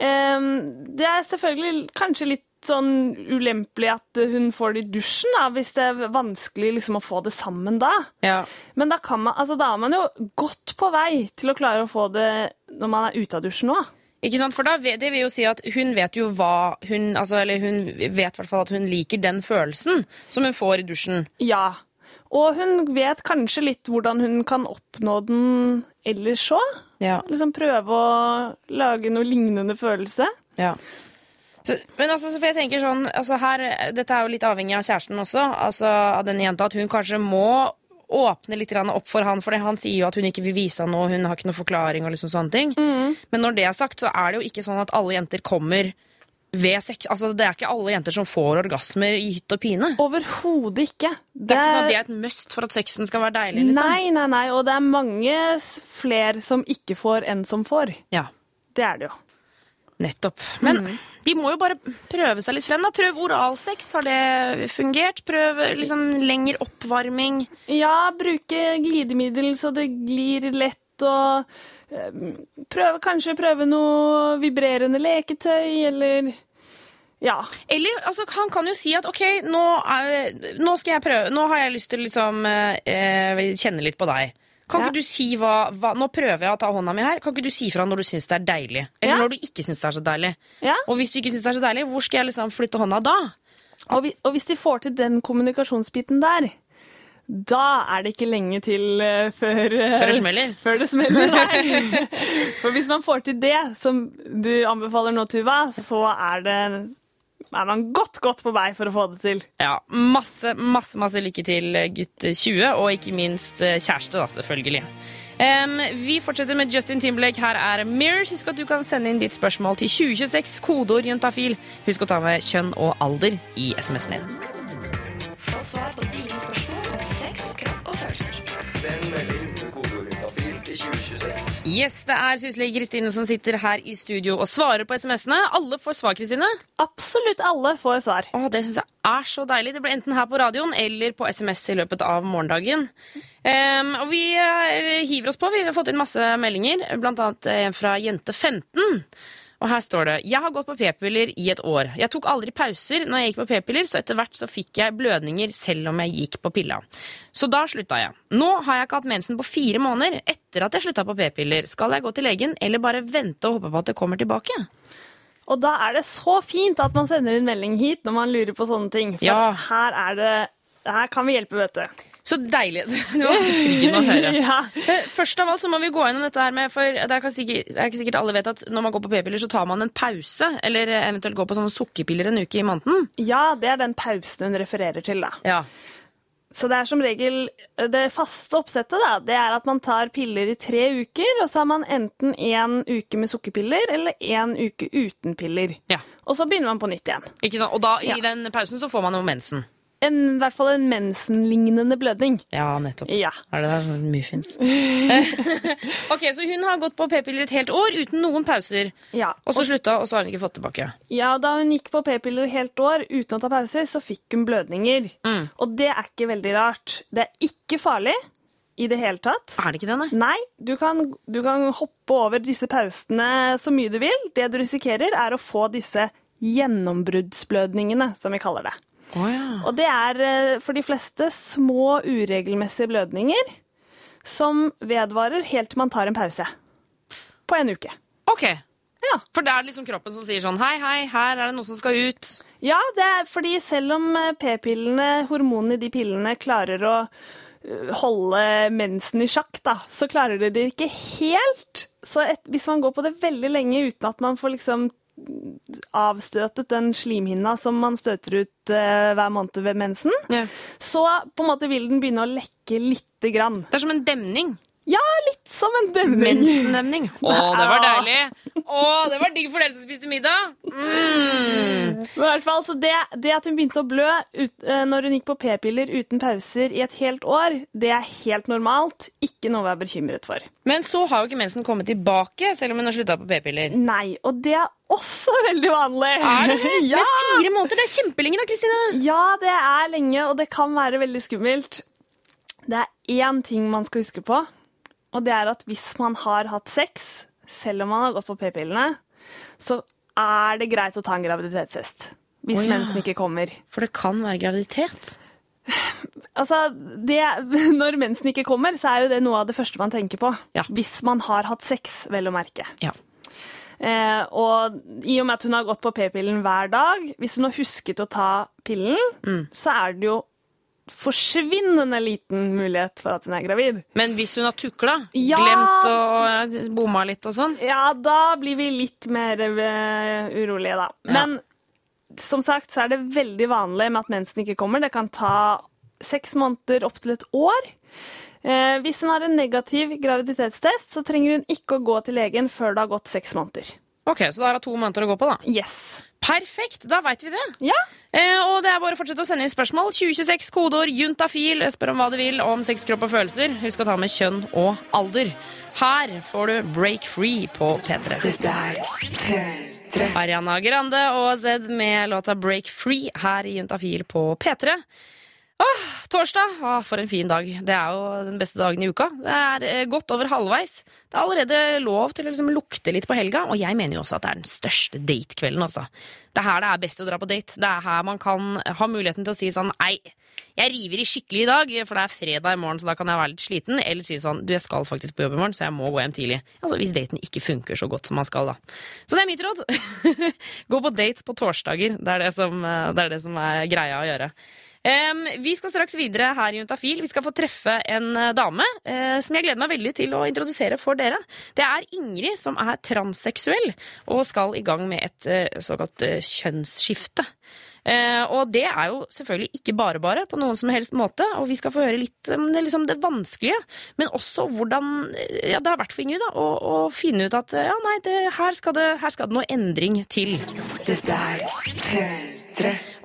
Um, det er selvfølgelig kanskje litt sånn ulempelig at hun får det i dusjen, da, hvis det er vanskelig liksom å få det sammen da. Ja. Men da, kan man, altså, da er man jo godt på vei til å klare å få det når man er ute av dusjen òg. Ikke sant? For da, det vil jo si at hun vet jo hva hun altså, Eller hun vet i at hun liker den følelsen som hun får i dusjen. Ja. Og hun vet kanskje litt hvordan hun kan oppnå den ellers òg. Ja. Liksom prøve å lage noe lignende følelse. Ja. Så, men altså, for jeg tenker sånn, altså her, Dette er jo litt avhengig av kjæresten også, altså av denne jenta. At hun kanskje må åpne litt opp for han, for han sier jo at hun ikke vil vise han noe, hun har ikke noe forklaring. og liksom sånne ting. Men når det er sagt, så er det jo ikke sånn at alle jenter kommer ved sex. Altså, Det er ikke alle jenter som får orgasmer i hytt og pine. Overhodet ikke. Det er ikke sånn at det er et must for at sexen skal være deilig. liksom. Nei, nei, nei. Og det er mange fler flere som ikke får enn som får. Ja, Det er det jo. Nettopp. Men de må jo bare prøve seg litt frem. da. Prøv oralsex. Har det fungert? Prøv liksom lengre oppvarming. Ja, bruke glidemiddel så det glir lett, og eh, prøve, kanskje prøve noe vibrerende leketøy, eller Ja. Eller altså, han kan jo si at OK, nå, er, nå skal jeg prøve Nå har jeg lyst til å liksom eh, kjenne litt på deg. Kan ikke du si hva, hva Nå prøver jeg å ta hånda mi her. Kan ikke du si fra når du syns det er deilig? Eller når du ikke syns det er så deilig? ja. Og hvis du ikke syns det er så deilig, hvor skal jeg liksom flytte hånda da? Og hvis de får til den kommunikasjonsbiten der, da er det ikke lenge til eh, før eh, Før det smeller? [laughs] Før det smeller, nei. [laughs] For hvis man får til det, som du anbefaler nå, Tuva, så er det er man godt, godt på vei for å få det til. Ja, masse, masse, masse lykke til, gutt 20, og ikke minst eh, kjæreste, da, selvfølgelig. Um, vi fortsetter med Justin Timberlake. Her er Mirrors. Husk at du kan sende inn ditt spørsmål til 2026, kodeord juntafil. Husk å ta med kjønn og alder i SMS-en din. Få svar på dine spørsmål Yes, det er Sysli Kristine som sitter her i studio og svarer på SMS-ene. Alle får svar, Kristine. Absolutt alle får svar. Åh, det syns jeg er så deilig. Det blir enten her på radioen eller på SMS i løpet av morgendagen. Um, og vi eh, hiver oss på. Vi har fått inn masse meldinger, blant annet en fra jente 15. Og her står det Jeg har gått på p-piller i et år. Jeg tok aldri pauser når jeg gikk på p-piller, så etter hvert så fikk jeg blødninger selv om jeg gikk på pilla. Så da slutta jeg. Nå har jeg ikke hatt mensen på fire måneder etter at jeg slutta på p-piller. Skal jeg gå til legen, eller bare vente og håpe på at det kommer tilbake? Og da er det så fint at man sender en melding hit når man lurer på sånne ting. For Ja. her er det Her kan vi hjelpe, vet du. Så deilig. [laughs] Det var betryggende å høre. [laughs] Ja. Eh, Først av alt så må vi gå gjennom dette her med For det er ikke sikkert, det er ikke sikkert alle vet at når man går på p-piller, så tar man en pause. Eller eventuelt går på sånne sukkerpiller en uke i måneden. ja, det er den pausen hun refererer til, da. Ja. Så det er som regel Det faste oppsettet, da, det er at man tar piller i tre uker, og så har man enten én uke med sukkerpiller eller én uke uten piller. ja. Og så begynner man på nytt igjen. Ikke sant? Og da, i Ja. den pausen så får man jo mensen. En, i hvert fall en mensenlignende blødning. Ja, nettopp. Ja. Er det der sånn muffins? [laughs] ok, så hun har gått på p-piller et helt år uten noen pauser. ja. Og så slutta, og så har hun ikke fått tilbake. Ja, Da hun gikk på p-piller et helt år uten å ta pauser, så fikk hun blødninger. Mm. Og det er ikke veldig rart. Det er ikke farlig i det hele tatt. Er det ikke det? Nei, du kan, du kan hoppe over disse pausene så mye du vil. Det du risikerer, er å få disse gjennombruddsblødningene, som vi kaller det. Å ja. Og det er eh, for de fleste små, uregelmessige blødninger som vedvarer helt til man tar en pause. På en uke. Ok. Ja. For det er liksom kroppen som sier sånn Hei, hei, her er det noe som skal ut. Ja, det er fordi selv om eh, p-pillene, hormonene i de pillene, klarer å eh, holde mensen i sjakk, da, så klarer de det ikke helt. Så et, hvis man går på det veldig lenge uten at man får liksom avstøtet den slimhinna som man støter ut eh, hver måned ved mensen, Ja. så på en måte vil den begynne å lekke lite grann. Det er som en demning. Ja, litt som en demning. Mensendemning. Å, det var deilig. Å, det var digg for dere som spiste middag. Mm. Men i hvert fall, så det, det at hun begynte å blø ut, eh, når hun gikk på p-piller uten pauser i et helt år, det er helt normalt. Ikke noe å være bekymret for. Men så har jo ikke mensen kommet tilbake, selv om hun har slutta på p-piller. Nei, og det er også veldig vanlig. Er det det? [laughs] ja. Med fire måneder, det er kjempelenge da, Kristine. ja, det er lenge, og det kan være veldig skummelt. Det er én ting man skal huske på, og det er at hvis man har hatt sex, selv om man har gått på p-pillene, så er det greit å ta en graviditetstest. Hvis oh, ja. mensen ikke kommer. For det kan være graviditet. [sighs] Altså, det, [laughs] Når mensen ikke kommer, så er jo det noe av det første man tenker på. Ja. Hvis man har hatt sex, vel å merke. Ja. Eh, og i og med at hun har gått på p-pillen hver dag, hvis hun har husket å ta pillen, Mm. så er det jo forsvinnende liten mulighet for at hun er gravid. Men hvis hun har tukla, Ja. glemt å bomma litt og sånn Ja, da blir vi litt mer eh, urolige, da. Men som sagt så er det veldig vanlig med at mensen ikke kommer. Det kan ta seks måneder opp til et år. Eh, hvis hun har en negativ graviditetstest, så trenger hun ikke å gå til legen før det har gått seks måneder. Ok, Så da har hun to måneder å gå på, da. Yes. Perfekt, da veit vi det. Ja. Eh, og det er bare å fortsette å sende inn spørsmål. 2026, kodeord juntafil. Spør om hva du vil om sex, kropp og følelser. Husk å ta med kjønn og alder. Her får du Break Free på P3. Dette er P3. Ariana Grande og Zed med låta Break Free her i Juntafil på P3. Åh, torsdag! Åh, for en fin dag. Det er jo den beste dagen i uka. Det er eh, godt over halvveis. Det er allerede lov til å liksom lukte litt på helga, og jeg mener jo også at det er den største datekvelden. Altså. Det er her det er best å dra på date. Det er her man kan ha muligheten til å si sånn Nei, jeg river i skikkelig i dag, for det er fredag i morgen, så da kan jeg være litt sliten. Eller si sånn Du, jeg skal faktisk på jobb i morgen, så jeg må gå hjem tidlig. Altså Hvis daten ikke funker så godt som man skal, da. Så det er mitt råd. [laughs] Gå på date på torsdager. Det er det som, eh, det er, det som er greia å gjøre. Em, vi skal straks videre her i Juntafil. Vi skal få treffe en eh, dame uh, som jeg gleder meg veldig til å introdusere for dere. Det er Ingrid som er transseksuell og skal i gang med et uh, såkalt uh, kjønnsskifte. Og det er jo selvfølgelig ikke bare bare på noen som helst måte, og vi skal få høre litt om det, liksom det vanskelige, men også hvordan ja, det har vært for Ingrid da, å, å finne ut at ja, nei, det, her, skal det, her skal det noe endring til.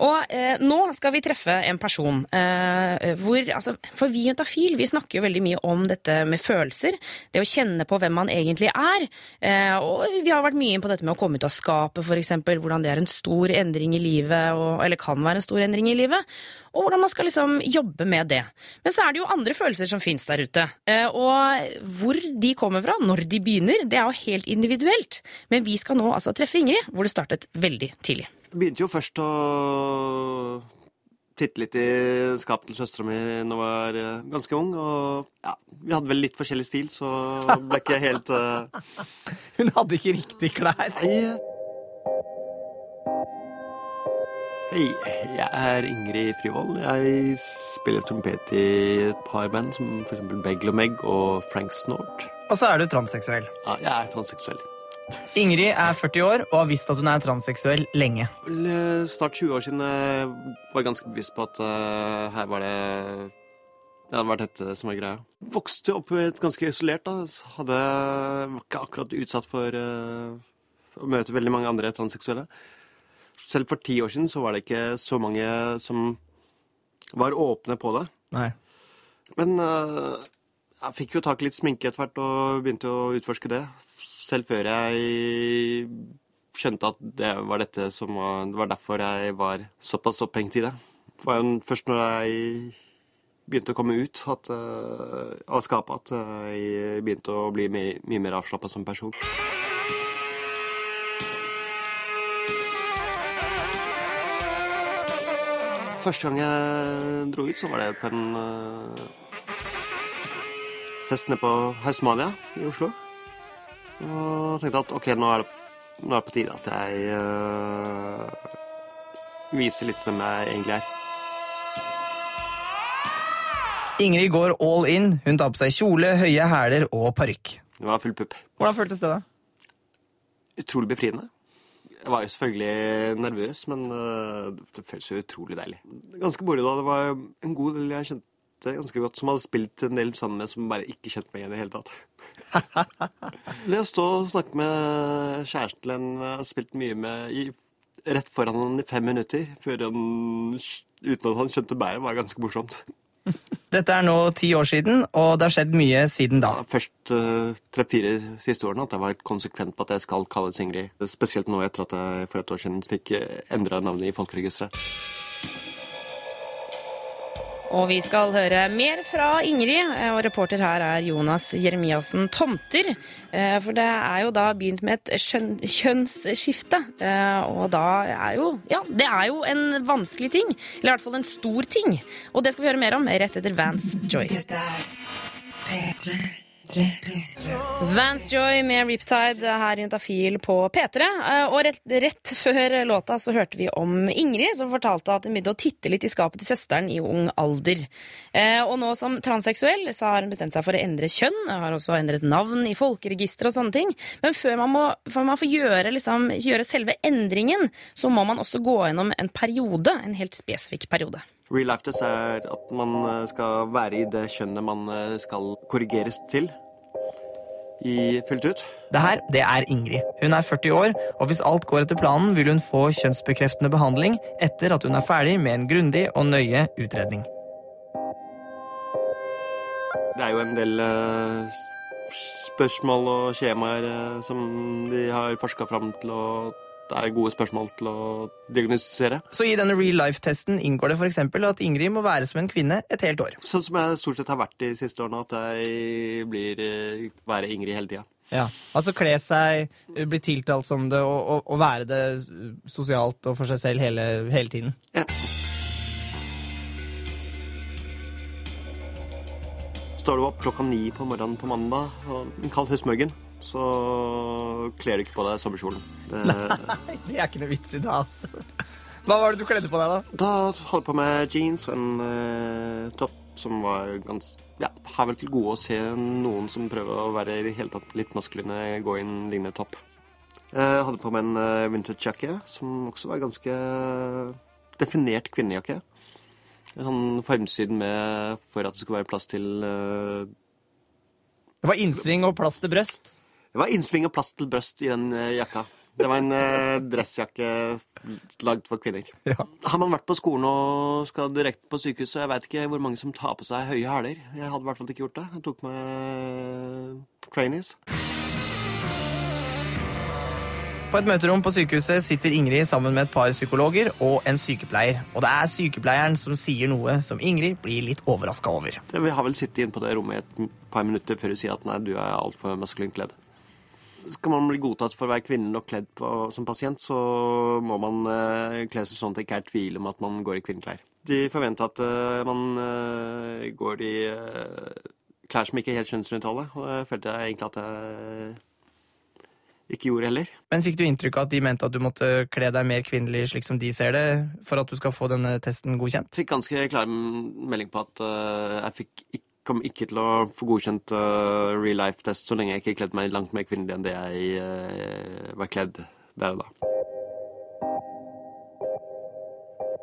Og eh, nå skal vi treffe en person eh, hvor altså, For vi Juntafil vi snakker jo veldig mye om dette med følelser. Det å kjenne på hvem man egentlig er. Eh, og vi har vært mye inn på dette med å komme ut av skapet, f.eks. Hvordan det er en stor endring i livet, og, eller kan være en stor endring i livet. Og hvordan man skal liksom jobbe med det. Men så er det jo andre følelser som fins der ute. Eh, og hvor de kommer fra, når de begynner, det er jo helt individuelt. Men vi skal nå altså treffe Ingrid, hvor det startet veldig tidlig. Begynte jo først å titte litt i skapet til søstera mi da jeg var eh, ganske ung. Og ja, vi hadde vel litt forskjellig stil, så ble ikke helt uh... Hun hadde ikke riktig klær. Hei. Hei, jeg er Ingrid Frivold. Jeg spiller trompet i et par band, som f.eks. Beglomeg og Meg og Frank Snort. Og så er du transseksuell. Ja, jeg er transseksuell. Ingrid er 40 år og har visst at hun er transseksuell lenge. Eh, snart 20 år siden jeg var ganske bevisst på at eh, her var det Det hadde vært dette som var greia. Vokste opp et ganske isolert, da. Hadde, var ikke akkurat utsatt for uh, å møte veldig mange andre transseksuelle. Selv for ti år siden så var det ikke så mange som var åpne på det. Nei. Men uh, jeg fikk jo tak i litt sminke etter hvert og begynte å utforske det. Selv før jeg skjønte at det var dette som var Det var derfor jeg var såpass opphengt i det. Det var jo først når jeg begynte å komme ut at, uh, av skapet at jeg begynte å bli mye, mye mer avslappa som person. Første gang jeg dro ut, så var det på en uh, fest nede på Hausmania i Oslo. Og tenkte at ok, nå er det, nå er det på tide at jeg uh, viser litt hvem jeg egentlig er. Ingrid går all in. Hun tar på seg kjole, høye hæler og parykk. Det var full pupp. Hvordan føltes det, da? Utrolig befriende. Jeg var jo selvfølgelig nervøs, men øh, det føles jo utrolig deilig. Ganske moro da. Det var en god del jeg kjente ganske godt, som hadde spilt en del sammen med, som bare ikke kjente meg igjen i det hele tatt. Det å stå og snakke med kjæresten en jeg har spilt mye med i, rett foran han i fem minutter, før han, uten at han skjønte bæret, var ganske morsomt. [laughs] Dette er nå ti år siden, og det har skjedd mye siden da. Først uh, tre-fire siste årene at jeg var konsekvent på at jeg skal kalles Ingrid. Spesielt nå etter at jeg for et år siden fikk endra navnet i folkeregisteret. Og vi skal høre mer fra Ingrid, og reporter her er Jonas Jeremiassen Tomter. Eh, For det er jo da begynt med et kjønnsskifte, eh, og da er jo Ja, det er jo en vanskelig ting. Eller i hvert fall en stor ting. Og det skal vi høre mer om rett etter Vans Joy. Vance Joy med Riptide her i Intafil på P3. Eh, Og rett, rett før låta så hørte vi om Ingrid, som fortalte at hun begynte å titte litt i skapet til søsteren i ung alder. Eh, Og nå som transseksuell så har hun bestemt seg for å endre kjønn. Har også endret navn i folkeregisteret og sånne ting. Men før man, må, før man får gjøre, liksom, gjøre selve endringen, så må man også gå gjennom en periode. En helt spesifikk periode. Real life test er at man eh, skal være i det kjønnet man eh, skal korrigeres til. I fullt ut. Det her, det er Ingrid. Hun er 40 år, og hvis alt går etter planen, vil hun få kjønnsbekreftende behandling etter at hun er ferdig med en grundig og nøye utredning. Det er jo en del eh, spørsmål og skjemaer som de har forska fram til, og det er gode spørsmål til å diagnostisere. Så i denne real life-testen inngår det f.eks. at Ingrid må være som en kvinne et helt år. Sånn som jeg stort sett har vært de siste årene, at jeg blir eh, være Ingrid hele tida. Ja, Altså kle seg, bli tiltalt som det, og, og, og være det sosialt og for seg selv hele, hele tiden. Ja. Står du opp klokka ni på morgenen på mandag, og en kald høstmorgen, så kler du ikke på deg sommerkjolen. Det, [laughs] Det er ikke noe vits i det, ass. Hva var det du kledde på deg, da? da hadde jeg på meg jeans og en eh, topp som var gans... Ja, har vel til gode å se noen som prøver å være i det hele tatt litt maskuline, gå inn lignende topp. Jeg hadde på meg en uh, vintage-jakke, som også var ganske definert kvinnejakke. En sånn farmsyd med for at det skulle være plass til uh, Det var innsving og plass til brøst. Det var innsving og plass til brøst i den eh, jakka. Det var en eh, dressjakke lagd for kvinner. Ja. Har man vært på skolen og skal direkte på sykehuset, jeg veit ikke hvor mange som tar på seg høye hæler. Jeg hadde i hvert fall ikke gjort det. Jeg tok med trainees. På et møterom på sykehuset sitter Ingrid sammen med et par psykologer og en sykepleier. Og det er sykepleieren som sier noe som Ingrid blir litt overraska over. Det- Vi har vel sittet inne på det rommet i et par minutter før hun sier at nei, du er altfor maskulint kledd. Skal man bli godtatt for å være kvinne og kledd på, som pasient, så må man uh, kle seg sånn at det ikke er tvil om at man går i kvinneklær. De forventer at uh, man uh, går i klær som ikke er helt kjønnsnøytrale, og det følte jeg egentlig at jeg ikke gjorde heller. Men fikk du inntrykk av at de mente at du måtte kle deg mer kvinnelig slik som de ser det, for at du skal få denne testen godkjent? Fikk ganske klar melding på at jeg fikk ikke, kom ikke til å få godkjent uh, real life-test så lenge jeg ikke kledde meg langt mer kvinnelig enn det jeg uh, var kledd der og da.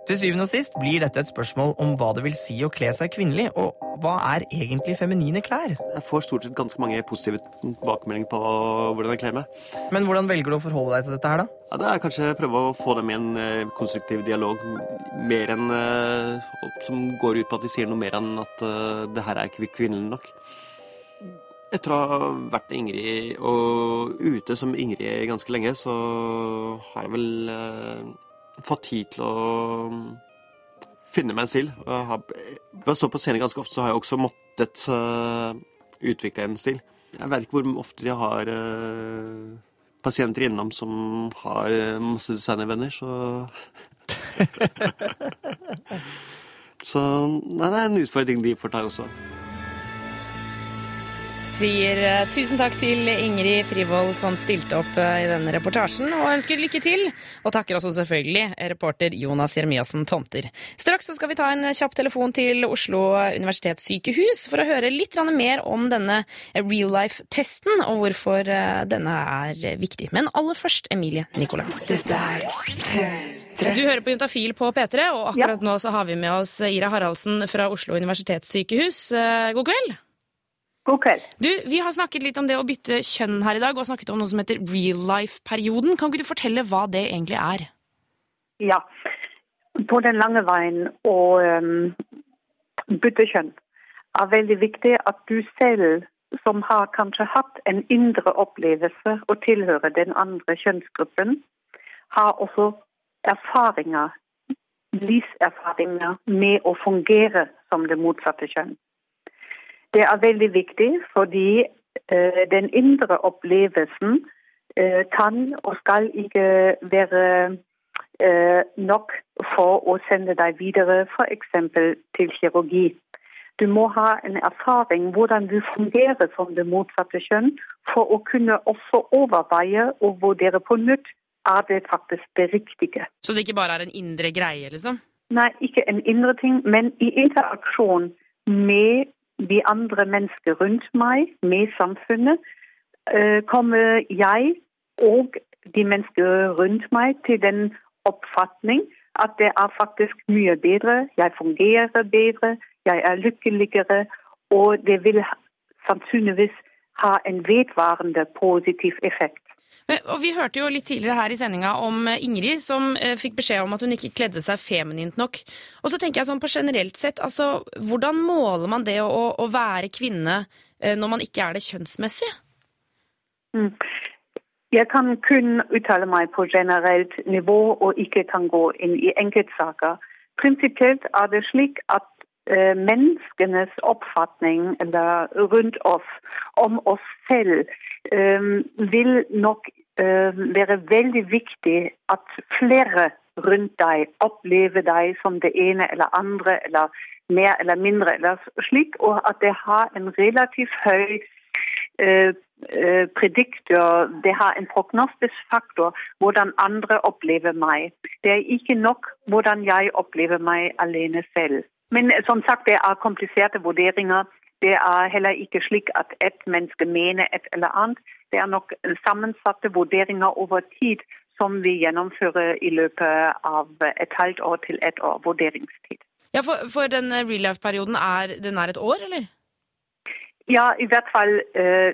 Til syvende og sist blir dette et spørsmål om hva det vil si å kle seg kvinnelig, og hva er egentlig feminine klær? Jeg får stort sett ganske mange positive tilbakemeldinger på hvordan jeg kler meg. Men hvordan velger du å forholde deg til dette her, da? Ja, det er kanskje prøve å få dem i en eh, konstruktiv dialog, mer enn eh, som går ut på at de sier noe mer enn at eh, det her er ikke kvinnelig nok. Etter å ha vært Ingrid og ute som Ingrid ganske lenge, så har jeg vel fått tid til å finne meg selv. Har, ved å stå på scenen ganske ofte, så har jeg også måttet uh, utvikle en stil. Jeg vet ikke hvor ofte jeg har uh, pasienter innom som har uh, masse designervenner, så [laughs] Så nei, det er en utfordring de får ta også. Sier eh, tusen takk til Ingrid Frivold som stilte opp eh, i denne reportasjen, og ønsker lykke til. Og takker også selvfølgelig reporter Jonas Jeremiassen Tomter. Straks så skal vi ta en kjapp telefon til Oslo universitetssykehus for å høre litt mer om denne real life-testen, og hvorfor eh, denne er viktig. Men aller først Emilie Nicolai. Dette er P3. Du hører på Juntafil på P3, og akkurat nå så har vi med oss Ira Haraldsen fra Oslo universitetssykehus. Eh, God kveld. God kveld. Du, Vi har snakket litt om det å bytte kjønn her i dag, og snakket om noe som heter real life-perioden. Kan ikke du fortelle hva det egentlig er? Ja. På den lange veien å um, bytte kjønn er veldig viktig at du selv, som har kanskje hatt en indre opplevelse og tilhører den andre kjønnsgruppen, har også erfaringer, livserfaringer med å fungere som det motsatte kjønn. Det er veldig viktig fordi eh, den indre opplevelsen eh, kan og skal ikke være eh, nok for å sende deg videre f.eks. til kirurgi. Du må ha en erfaring hvordan du fungerer som det motsatte kjønn, for å kunne også overveie og vurdere på nytt er det faktisk det riktige. Så det ikke bare er en indre greie, liksom? Nei, ikke en indre ting, men i interaksjon med de andre mennesker rundt meg, med samfunnet, eh, kommer jeg og de mennesker rundt meg til den oppfatning at det er faktisk mye bedre, jeg fungerer bedre, jeg er lykkeligere, og det vil sannsynligvis ha en vedvarende positiv effekt. Og Vi hørte jo litt tidligere her i sendinga om eh, Ingrid som eh, fikk beskjed om at hun ikke kledde seg feminint nok. Og så tenker jeg sånn på generelt sett, altså hvordan måler man det å, å være kvinne eh, når man ikke er det kjønnsmessig? Mm. Jeg kan kun uttale meg på generelt nivå og ikke kan gå inn i enkeltsaker. Prinsipielt er det slik at menneskenes oppfatning eller rundt oss om oss selv eh, vil nok eh, være veldig viktig at flere rundt deg opplever deg som det ene eller andre eller mer eller mindre eller slik, og at det har en relativt høy prediktor, det har en prognostisk faktor hvordan andre opplever meg. Det er ikke nok hvordan jeg opplever meg alene selv. Men eh, som sagt, det er kompliserte vurderinger. Det er heller ikke slik at ett menneske mener et eller annet. Det er nok sammensatte vurderinger over tid som vi gjennomfører i løpet av et halvt år til et år vurderingstid. Ja, For, for den real life-perioden er, den er et år, eller? Ja, i hvert fall eh,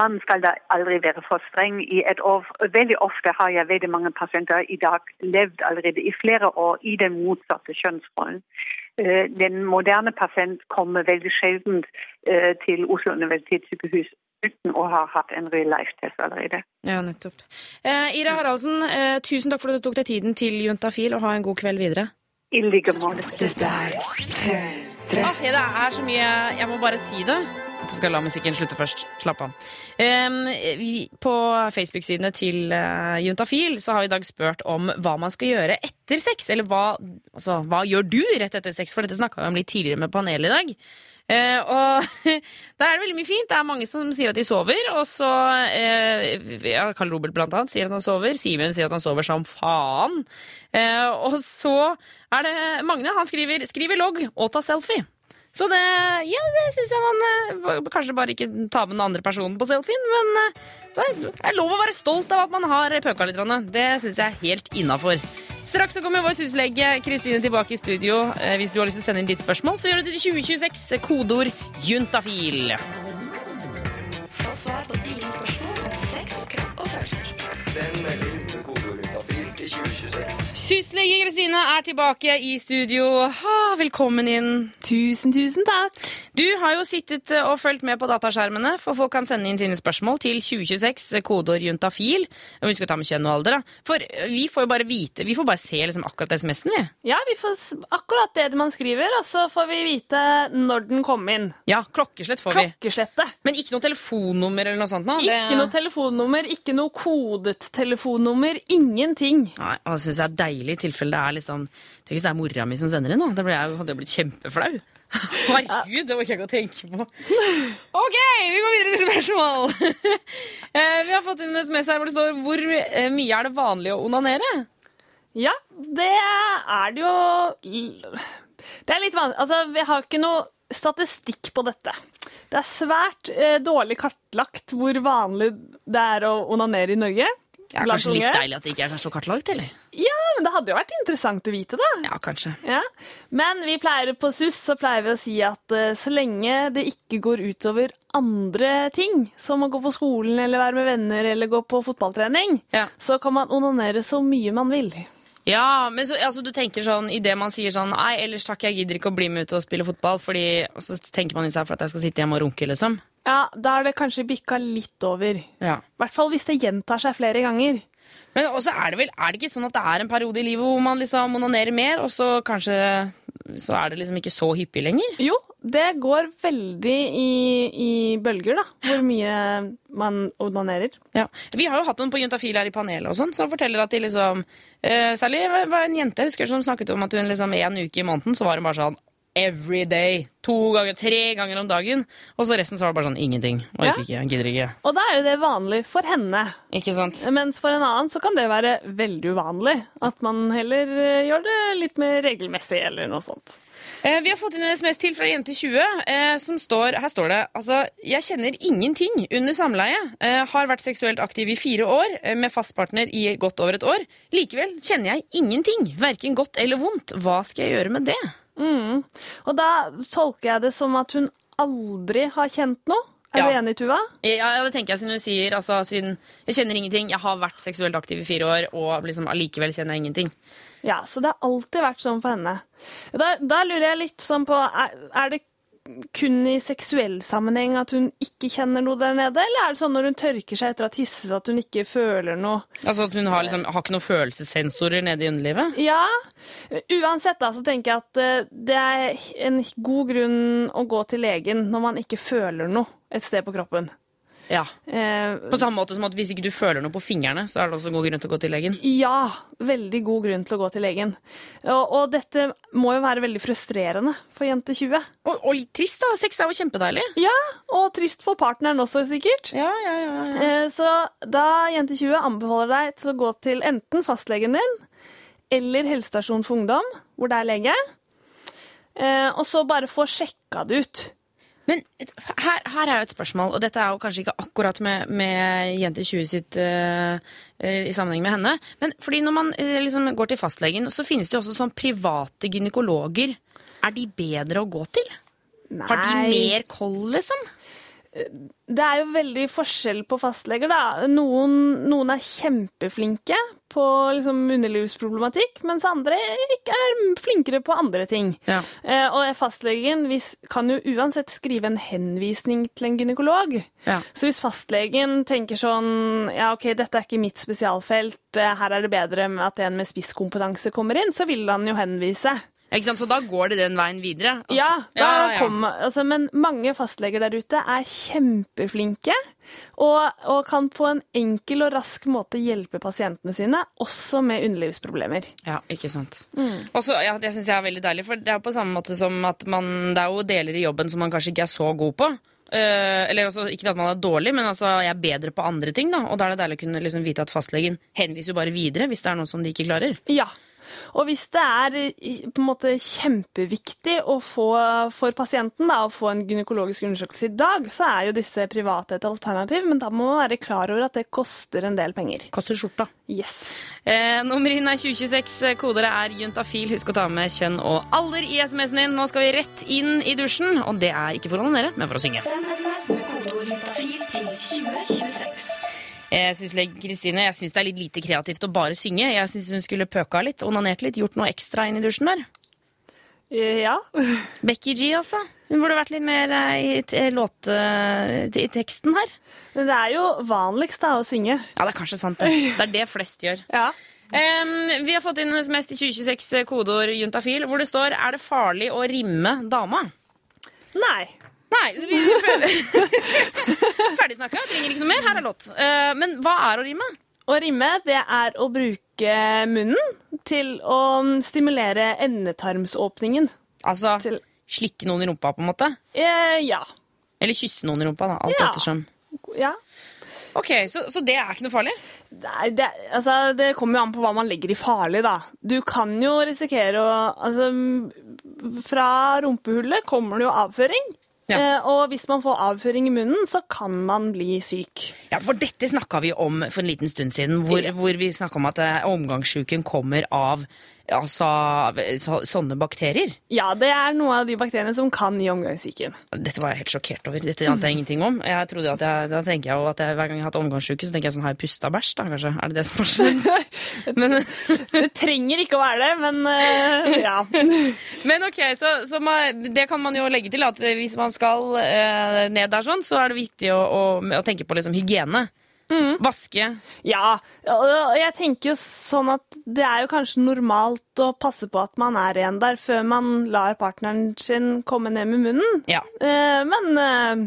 Man skal da aldri være for streng i et år. Veldig ofte har jeg veldig mange pasienter i dag levd allerede i flere år i den motsatte kjønnsrollen. Eh, den moderne pasient kommer veldig sjelden eh, til Oslo universitetssykehus uten å ha hatt en real life-test allerede. Ja, nettopp. Eh, Ira Haraldsen, eh, tusen takk for at du tok deg tiden til Juntafil, og ha en god kveld videre. I like måte. Dette er P3. Ah, det er så mye Jeg må bare si det. Jeg skal la musikken slutte først. Slapp av. Em, vi- på Facebook-sidene til uh, Juntafil så har vi i dag spurt om hva man skal gjøre etter sex. Eller hva, altså, hva gjør du rett etter sex? For dette snakka vi om litt tidligere med panelet i dag. Eh, og [laughs] da er det veldig mye fint. Det er mange som sier at de sover. Og så eh, ja, Karl Robert blant annet sier at han sover. Simen sier at han sover som faen. Eh, og så er det Magne. Han skriver 'skriv i logg og ta selfie'. Så det, ja, det syns jeg man eh, Kanskje bare ikke ta med den andre personen på selfien, men eh, det er- lov å være stolt av at man har pøka litt. Det syns jeg er helt innafor. Straks så kommer vår syslege Kristine tilbake i studio. Eh, Hvis du har lyst til å sende inn ditt spørsmål, så gjør du det til 2026. Kodeord juntafil. Få svar på dine spørsmål om sex, kropp og følelser. Send melding til kodeord juntafil til 2026. Syslege Kristine er tilbake i studio. Ha, velkommen inn. Tusen, tusen takk. Du har jo sittet eh, og fulgt med på dataskjermene, for folk kan sende inn sine spørsmål til 2026, kodeord juntafil. Vi skal ta med kjønn og alder, da. For eh, vi får jo bare vite, vi får bare se liksom akkurat SMS-en, vi. Ja, vi får akkurat det man skriver, og så får vi vite når den kom inn. Ja, klokkeslett får vi. Klokkeslettet. Men ikke noe telefonnummer eller noe sånt nå? Det- Ikke noe telefonnummer, ikke noe kodet telefonnummer, ingenting. Nei, og det synes jeg er deilig i tilfelle det er liksom Tenk hvis det er mora mi som sender inn, da. Da hadde jeg blitt kjempeflau. [laughs] Herregud, det orker jeg ikke å tenke på. OK, vi går videre til spørsmål. [laughs] Eh, vi har fått inn en SMS her hvor det står hvor eh, mye er det vanlig å onanere? Ja, det er det jo Det er litt vanlig. Altså, vi har ikke noe statistikk på dette. Det er svært eh, dårlig kartlagt hvor vanlig det er å onanere i Norge. Blant kanskje litt deilig at det ikke er så kartlagt, eller? Ja, men det hadde jo vært interessant å vite da. Ja, kanskje. Ja. Men vi pleier på SUS så pleier vi å si at eh, så lenge det ikke går utover andre ting, som å gå på skolen eller være med venner eller gå på fotballtrening, Ja. så kan man onanere så mye man vil. Ja, men så, altså, du tenker sånn idet man sier sånn Nei, ellers takk, jeg gidder ikke å bli med ut og spille fotball, fordi Og så tenker man i seg for at jeg skal sitte hjemme og runke, liksom. Ja, da er det kanskje bikka litt over. I hvert fall hvis det gjentar seg flere ganger. Men også er det vel er det ikke sånn at det er en periode i livet hvor man liksom onanerer mer, og så kanskje så er det liksom ikke så hyppig lenger? Jo, det går veldig i, i bølger, da, hvor mye man onanerer. Ja. Vi har jo hatt noen på Juntafil her i panelet og sånn, som forteller at de liksom eh, Særlig var var en jente jeg husker som snakket om at hun liksom en uke i måneden så var hun bare sånn every day. To ganger, tre ganger om dagen. Og så resten så var det bare sånn ingenting. Orker Ja. ikke, gidder ikke. Og da er jo det vanlig for henne. Ikke sant? Mens for en annen så kan det være veldig uvanlig. At man heller eh, gjør det litt mer regelmessig eller noe sånt. Eh, vi har fått inn en SMS til fra Jente20, eh, som står Her står det altså Jeg kjenner ingenting under samleie. Eh, har vært seksuelt aktiv i fire år, med fast partner i godt over et år. Likevel kjenner jeg ingenting. Verken godt eller vondt. Hva skal jeg gjøre med det? Mm. Og da tolker jeg det som at hun aldri har kjent noe. Er Ja. du enig, Tuva? Ja, ja, det tenker jeg siden hun sier altså, siden, Jeg kjenner ingenting. Jeg har vært seksuelt aktiv i fire år, og liksom allikevel kjenner jeg ingenting. Ja, så det har alltid vært sånn for henne. Da, da lurer jeg litt sånn på Er, er det kun i seksuell sammenheng at hun ikke kjenner noe der nede, eller er det sånn når hun tørker seg etter å ha tisset at hun ikke føler noe? Altså at Hun har, liksom, har ikke noen følelsessensorer nede i underlivet? Ja. Uansett da, så tenker jeg at eh, det er en god grunn å gå til legen når man ikke føler noe et sted på kroppen. Ja. Eh, På samme måte som at hvis ikke du føler noe på fingrene, så er det også god grunn til å gå til legen. ja, veldig god grunn til å gå til legen. Og, og dette må jo være veldig frustrerende for jente 20. Og, og litt trist, da. Sex er jo kjempedeilig. Ja, og trist for partneren også, sikkert. Ja, ja, ja, ja. Eh, Så da jente 20 anbefaler deg til å gå til enten fastlegen din eller helsestasjon for ungdom, hvor det er lege, eh, og så bare få sjekka det ut. Men her, her er jo et spørsmål, og dette er jo kanskje ikke akkurat med, med Jente 20 sitt eh, i sammenheng med henne. Men fordi når man eh, liksom går til fastlegen, så finnes det jo også sånn private gynekologer. Er de bedre å gå til? Har de mer koll, liksom? Det er jo veldig forskjell på fastleger, da. Noen, noen er kjempeflinke på liksom underlivsproblematikk, mens andre ikke er flinkere på andre ting. Ja. Eh, og fastlegen kan jo uansett skrive en henvisning til en gynekolog. Ja. Så hvis fastlegen tenker sånn ja, ok, dette er ikke mitt spesialfelt, eh, her er det bedre med at en med spisskompetanse kommer inn, så vil han jo henvise. Ikke sant? Så da går det den veien videre? Altså- Ja, da ja, ja. kommer- altså, men mange fastleger der ute er kjempeflinke og, og kan på en enkel og rask måte hjelpe pasientene sine, også med underlivsproblemer. Ja, ikke sant. Og Også, ja, Det syns jeg er veldig deilig, for det er på samme måte som at man Det er jo deler i jobben som man kanskje ikke er så god på. Uh, eller altså, Ikke at man er dårlig, men altså, jeg er bedre på andre ting. da Og da er det deilig å kunne liksom vite at fastlegen henviser jo bare videre hvis det er noe som de ikke klarer. Ja, Og hvis det er på en måte kjempeviktig å få for pasienten da, å få en gynekologisk undersøkelse i dag, så er jo disse private et alternativ, men da må man være klar over at det koster en del penger. Koster skjorta. Yes. Eh, nummer inn er 2026. Kodere er juntafil. Husk å ta med kjønn og alder i SMS-en din. Nå skal vi rett inn i dusjen, og det er ikke for å onanere, men for å synge. Send SMS med kodeord juntafil til 2026. Jeg syns Kristine, jeg syns det er litt lite kreativt å bare synge. Jeg syns hun skulle pøka litt, onanert litt, gjort noe ekstra inn i dusjen der. Eh, Ja. [laughs] Becky G, altså. Hun burde vært litt mer eh, i, låt, eh, i teksten her. Men det er jo vanligst da å synge. Ja, det er kanskje sant, det. [laughs] Det er det flest gjør. Ja. Um, vi har fått inn en SMS til 2026 eh, kodeord juntafil, hvor det står 'Er det farlig å rimme dama'? Nei. Nei, vi, Ferdig [laughs] snakka. Trenger ikke noe mer. Her er låt. Eh, men hva er å rime? Å rimme, det er å bruke munnen til å stimulere endetarmsåpningen. Altså slikke noen i rumpa, på en måte? Eh, ja. Eller kysse noen i rumpa, da. Alt Ja. ettersom. Ja. Ok, så, så det er ikke noe farlig? Nei, det, altså, det kommer jo an på hva man legger i farlig, da. Du kan jo risikere å Altså, fra rumpehullet kommer det jo avføring. Eh, og hvis man får avføring i munnen, så kan man bli syk. Ja, for dette snakka vi om for en liten stund siden, hvor, hvor vi snakka om at eh, omgangssjuken kommer av altså, så, sånne bakterier. Ja, det er noe av de bakteriene som kan gi omgangssyken. Dette var jeg helt sjokkert over. Dette ante jeg ingenting om. Jeg trodde at jeg, da tenker jeg jo at jeg, Hver gang jeg har hatt omgangssyke, så tenker jeg sånn Har jeg pusta bæsj, da, kanskje? Er det det som har skjedd? [laughs] Men, det trenger ikke å være det, men eh, ja. [laughs] Men ok, så, så man, det kan man jo legge til at hvis man skal eh, ned der sånn, så er det viktig å, å, å tenke på liksom hygiene. Vaske. Ja, og jeg tenker jo sånn at det er jo kanskje normalt å passe på at man er ren der før man lar partneren sin komme ned med munnen. Ja. Eh, men eh,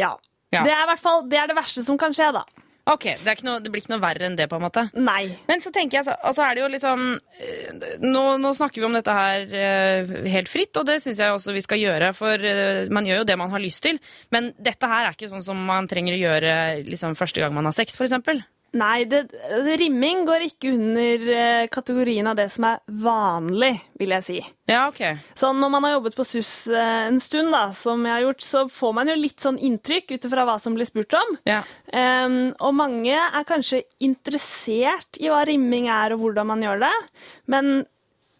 ja. Ja. Det er i hvert fall det, er det verste som kan skje, da. Ok, det, er ikke noe, det blir ikke noe verre enn det, på en måte? Nei. Men så tenker jeg, altså er det jo litt sånn eh, nå, nå snakker vi om dette her eh, helt fritt, og det syns jeg også vi skal gjøre. For eh, man gjør jo det man har lyst til. Men dette her er ikke sånn som man trenger å gjøre liksom, første gang man har sex, f.eks. Nei, det, altså, rimming går ikke under eh, kategorien av det som er vanlig, vil jeg si. Ja, ok. Sånn når man har jobbet på SUS eh, en stund, da, som jeg har gjort, så får man jo litt sånn inntrykk ut ifra hva som blir spurt om. Ja. Um, og mange er kanskje interessert i hva rimming er og hvordan man gjør det, men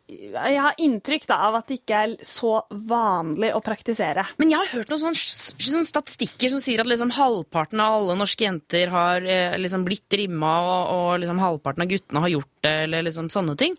jeg har inntrykk da, av at det ikke er så vanlig å praktisere. Men jeg har hørt noen sånne, statistikker som sier at liksom halvparten av alle norske jenter har eh, liksom blitt rimma, og, og liksom halvparten av guttene har gjort det, eller liksom sånne ting.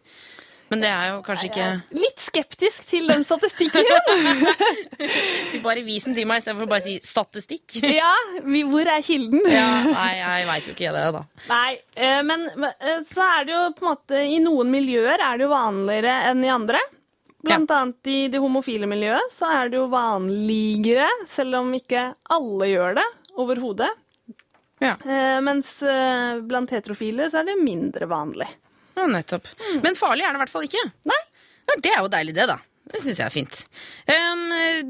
Men det er jo kanskje ikke Litt skeptisk til den statistikken. [laughs] Du bare vis den til meg istedenfor å bare si statistikk. [laughs] ja, hvor er kilden? Ja, nei, jeg veit jo ikke det, da. Nei, eh, men eh, så er det jo på en måte I noen miljøer er det jo vanligere enn i andre. Blant annet i det homofile miljøet så er det jo vanligere, selv om ikke alle gjør det overhodet. Ja. Eh, mens blant heterofile så er det mindre vanlig. Ja, nettopp. Men farlig er det i hvert fall ikke. Nei. Ja, det er jo deilig, det, da. Det syns jeg er fint. Um,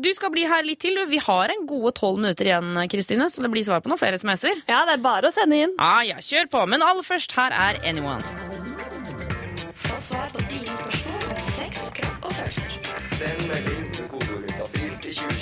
du skal bli her litt til. Vi har en gode tolv minutter igjen, Kristine, så det blir svar på noen flere SMS-er. Ja, det er bare å sende inn. Ja, ja, kjør på. Men aller først, her er Anyone. Få svar på dine spørsmål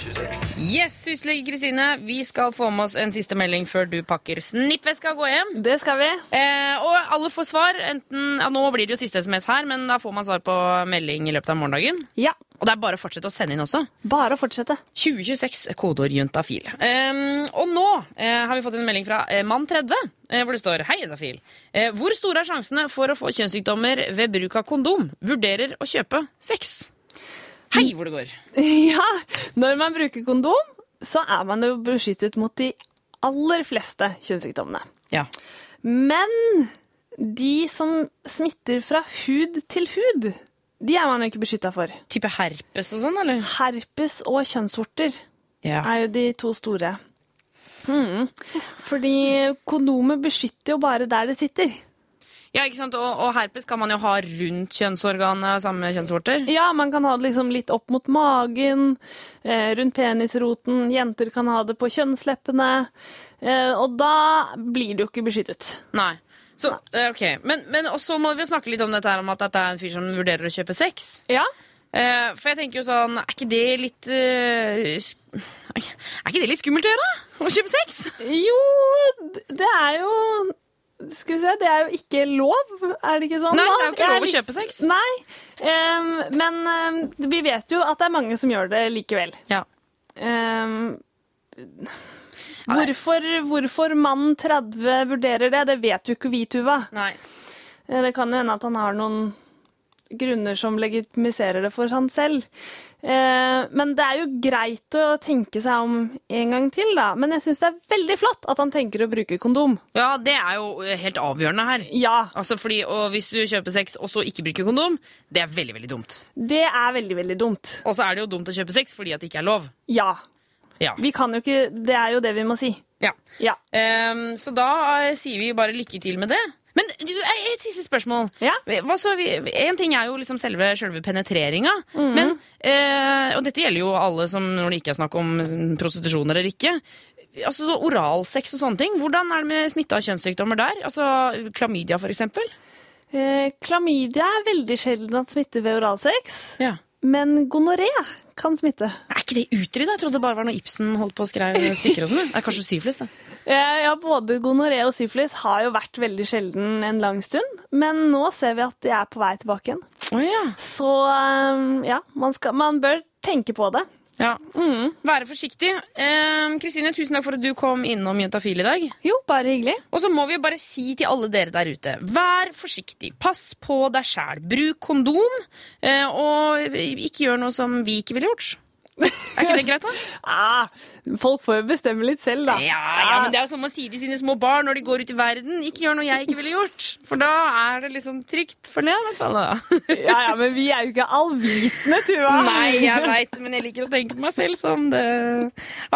Yes, huslege Kristine, vi skal få med oss en siste melding før du pakker snippveska og går hjem. Det skal vi. Eh, og alle får svar. Enten, ja, nå blir det jo siste SMS her, men da får man svar på melding i løpet av morgendagen. Ja. Og det er bare å fortsette å sende inn også. Bare å fortsette. 2026, kodeord juntafil. Um, og nå eh, har vi fått en melding fra eh, mann 30, eh, hvor det står Hei, juntafil. Eh, hvor store er sjansene for å få kjønnssykdommer ved bruk av kondom? Vurderer å kjøpe sex. Hei, hvor det går. [laughs] Ja, når man bruker kondom, så er man jo beskyttet mot de aller fleste kjønnssykdommene. Ja. Men de som smitter fra hud til hud, de er man jo ikke beskytta for. Type herpes og sånn, eller? Herpes og kjønnsvorter Ja. er jo de to store. Hmm. Fordi kondomet beskytter jo bare der det sitter. Ja, ikke sant? Og, og herpes kan man jo ha rundt kjønnsorganet sammen med kjønnsvorter. Ja, man kan ha det liksom litt opp mot magen, eh, rundt penisroten. Jenter kan ha det på kjønnsleppene. Eh, og da blir det jo ikke beskyttet. Nei. Så, eh, ok, Men, men også må vi snakke litt om dette her om at dette er en fyr som vurderer å kjøpe sex. Ja. For jeg tenker jo sånn, er ikke det litt Er ikke det litt skummelt å gjøre? Å kjøpe sex? Jo, det er jo Skal vi se, det er jo ikke lov, er det ikke sånn? Nei, det er jo ikke lov å kjøpe sex. Nei, um, men um, vi vet jo at det er mange som gjør det likevel. Ja. Um, hvorfor, hvorfor mann 30 vurderer det, det vet jo ikke vi, Tuva. Nei. Eh, Det kan jo hende at han har noen grunner som legitimiserer det for han selv. Eh, Men det er jo greit å tenke seg om en gang til, da. Men jeg syns det er veldig flott at han tenker å bruke kondom. Ja, det er jo eh, helt avgjørende her. Ja, Altså fordi, og Hvis du kjøper sex og så ikke bruker kondom, det er veldig veldig dumt. det er veldig, veldig dumt. Og så er det jo dumt å kjøpe sex fordi at det ikke er lov. Ja. Ja. Vi kan jo ikke Det er jo det vi må si. Ja. Ja. Um, så da eh, sier vi bare lykke til med det. Men du, eh, et siste spørsmål. Ja. Hva så, vi, en ting er jo liksom selve, selve penetreringa. Mm Men, eh, og dette gjelder jo alle som når det ikke er snakk om mm, prostitusjon eller ikke. Altså så Oralsex og sånne ting. Hvordan er det med smitte av kjønnssykdommer der? Altså Klamydia, for eksempel. Eh, Klamydia er veldig sjelden at smitter ved oralsex. Ja. Men gonoré kan smitte. Er ikke det utrydda? Jeg trodde det bare var når Ibsen holdt på å skrive stykker og sånn. Det er kanskje syflis, det. Ja, Både gonoré og syflis har jo vært veldig sjelden en lang stund. Men nå ser vi at de er på vei tilbake igjen. Oh, ja. Så eh, ja, man, skal, man bør tenke på det. Ja. Være forsiktig. Kristine, Kristine, tusen takk for at du kom innom Juntafil i dag. Jo, bare hyggelig. Og så må vi bare si til alle dere der ute, vær forsiktig. Pass på deg sjæl. Bruk kondom, eh, og ikke gjør noe som vi ikke ville gjort. [laughs] Er ikke det greit, da? Ah, folk får jo bestemme litt selv, da. Ja, ja, men Det er jo som man sier til sine små barn når de går ut i verden. Ikke gjør noe jeg ikke ville gjort. For da er det liksom trygt for det, i hvert fall. da. ja, ja, Men vi er jo ikke allvitende, Tuva. [laughs] Nei, jeg veit, men jeg liker å tenke på meg selv som det.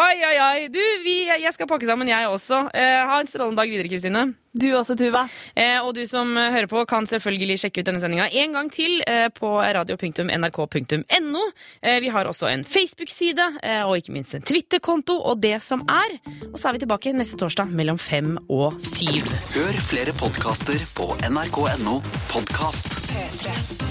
Oi, oi, oi. Du, vi, jeg skal pakke sammen, jeg også. Eh, ha en strålende dag videre, Kristine. Du også, Tuva. Eh, og du som hører på, kan selvfølgelig sjekke ut denne sendinga en gang til eh, på radio.nrk.no. Eh, vi har også en Facebook-side eh, og ikke minst en Twitter-konto og det som er. Og så er vi tilbake neste torsdag mellom fem og syv. Hør flere podkaster på nrk.no podkast. P3.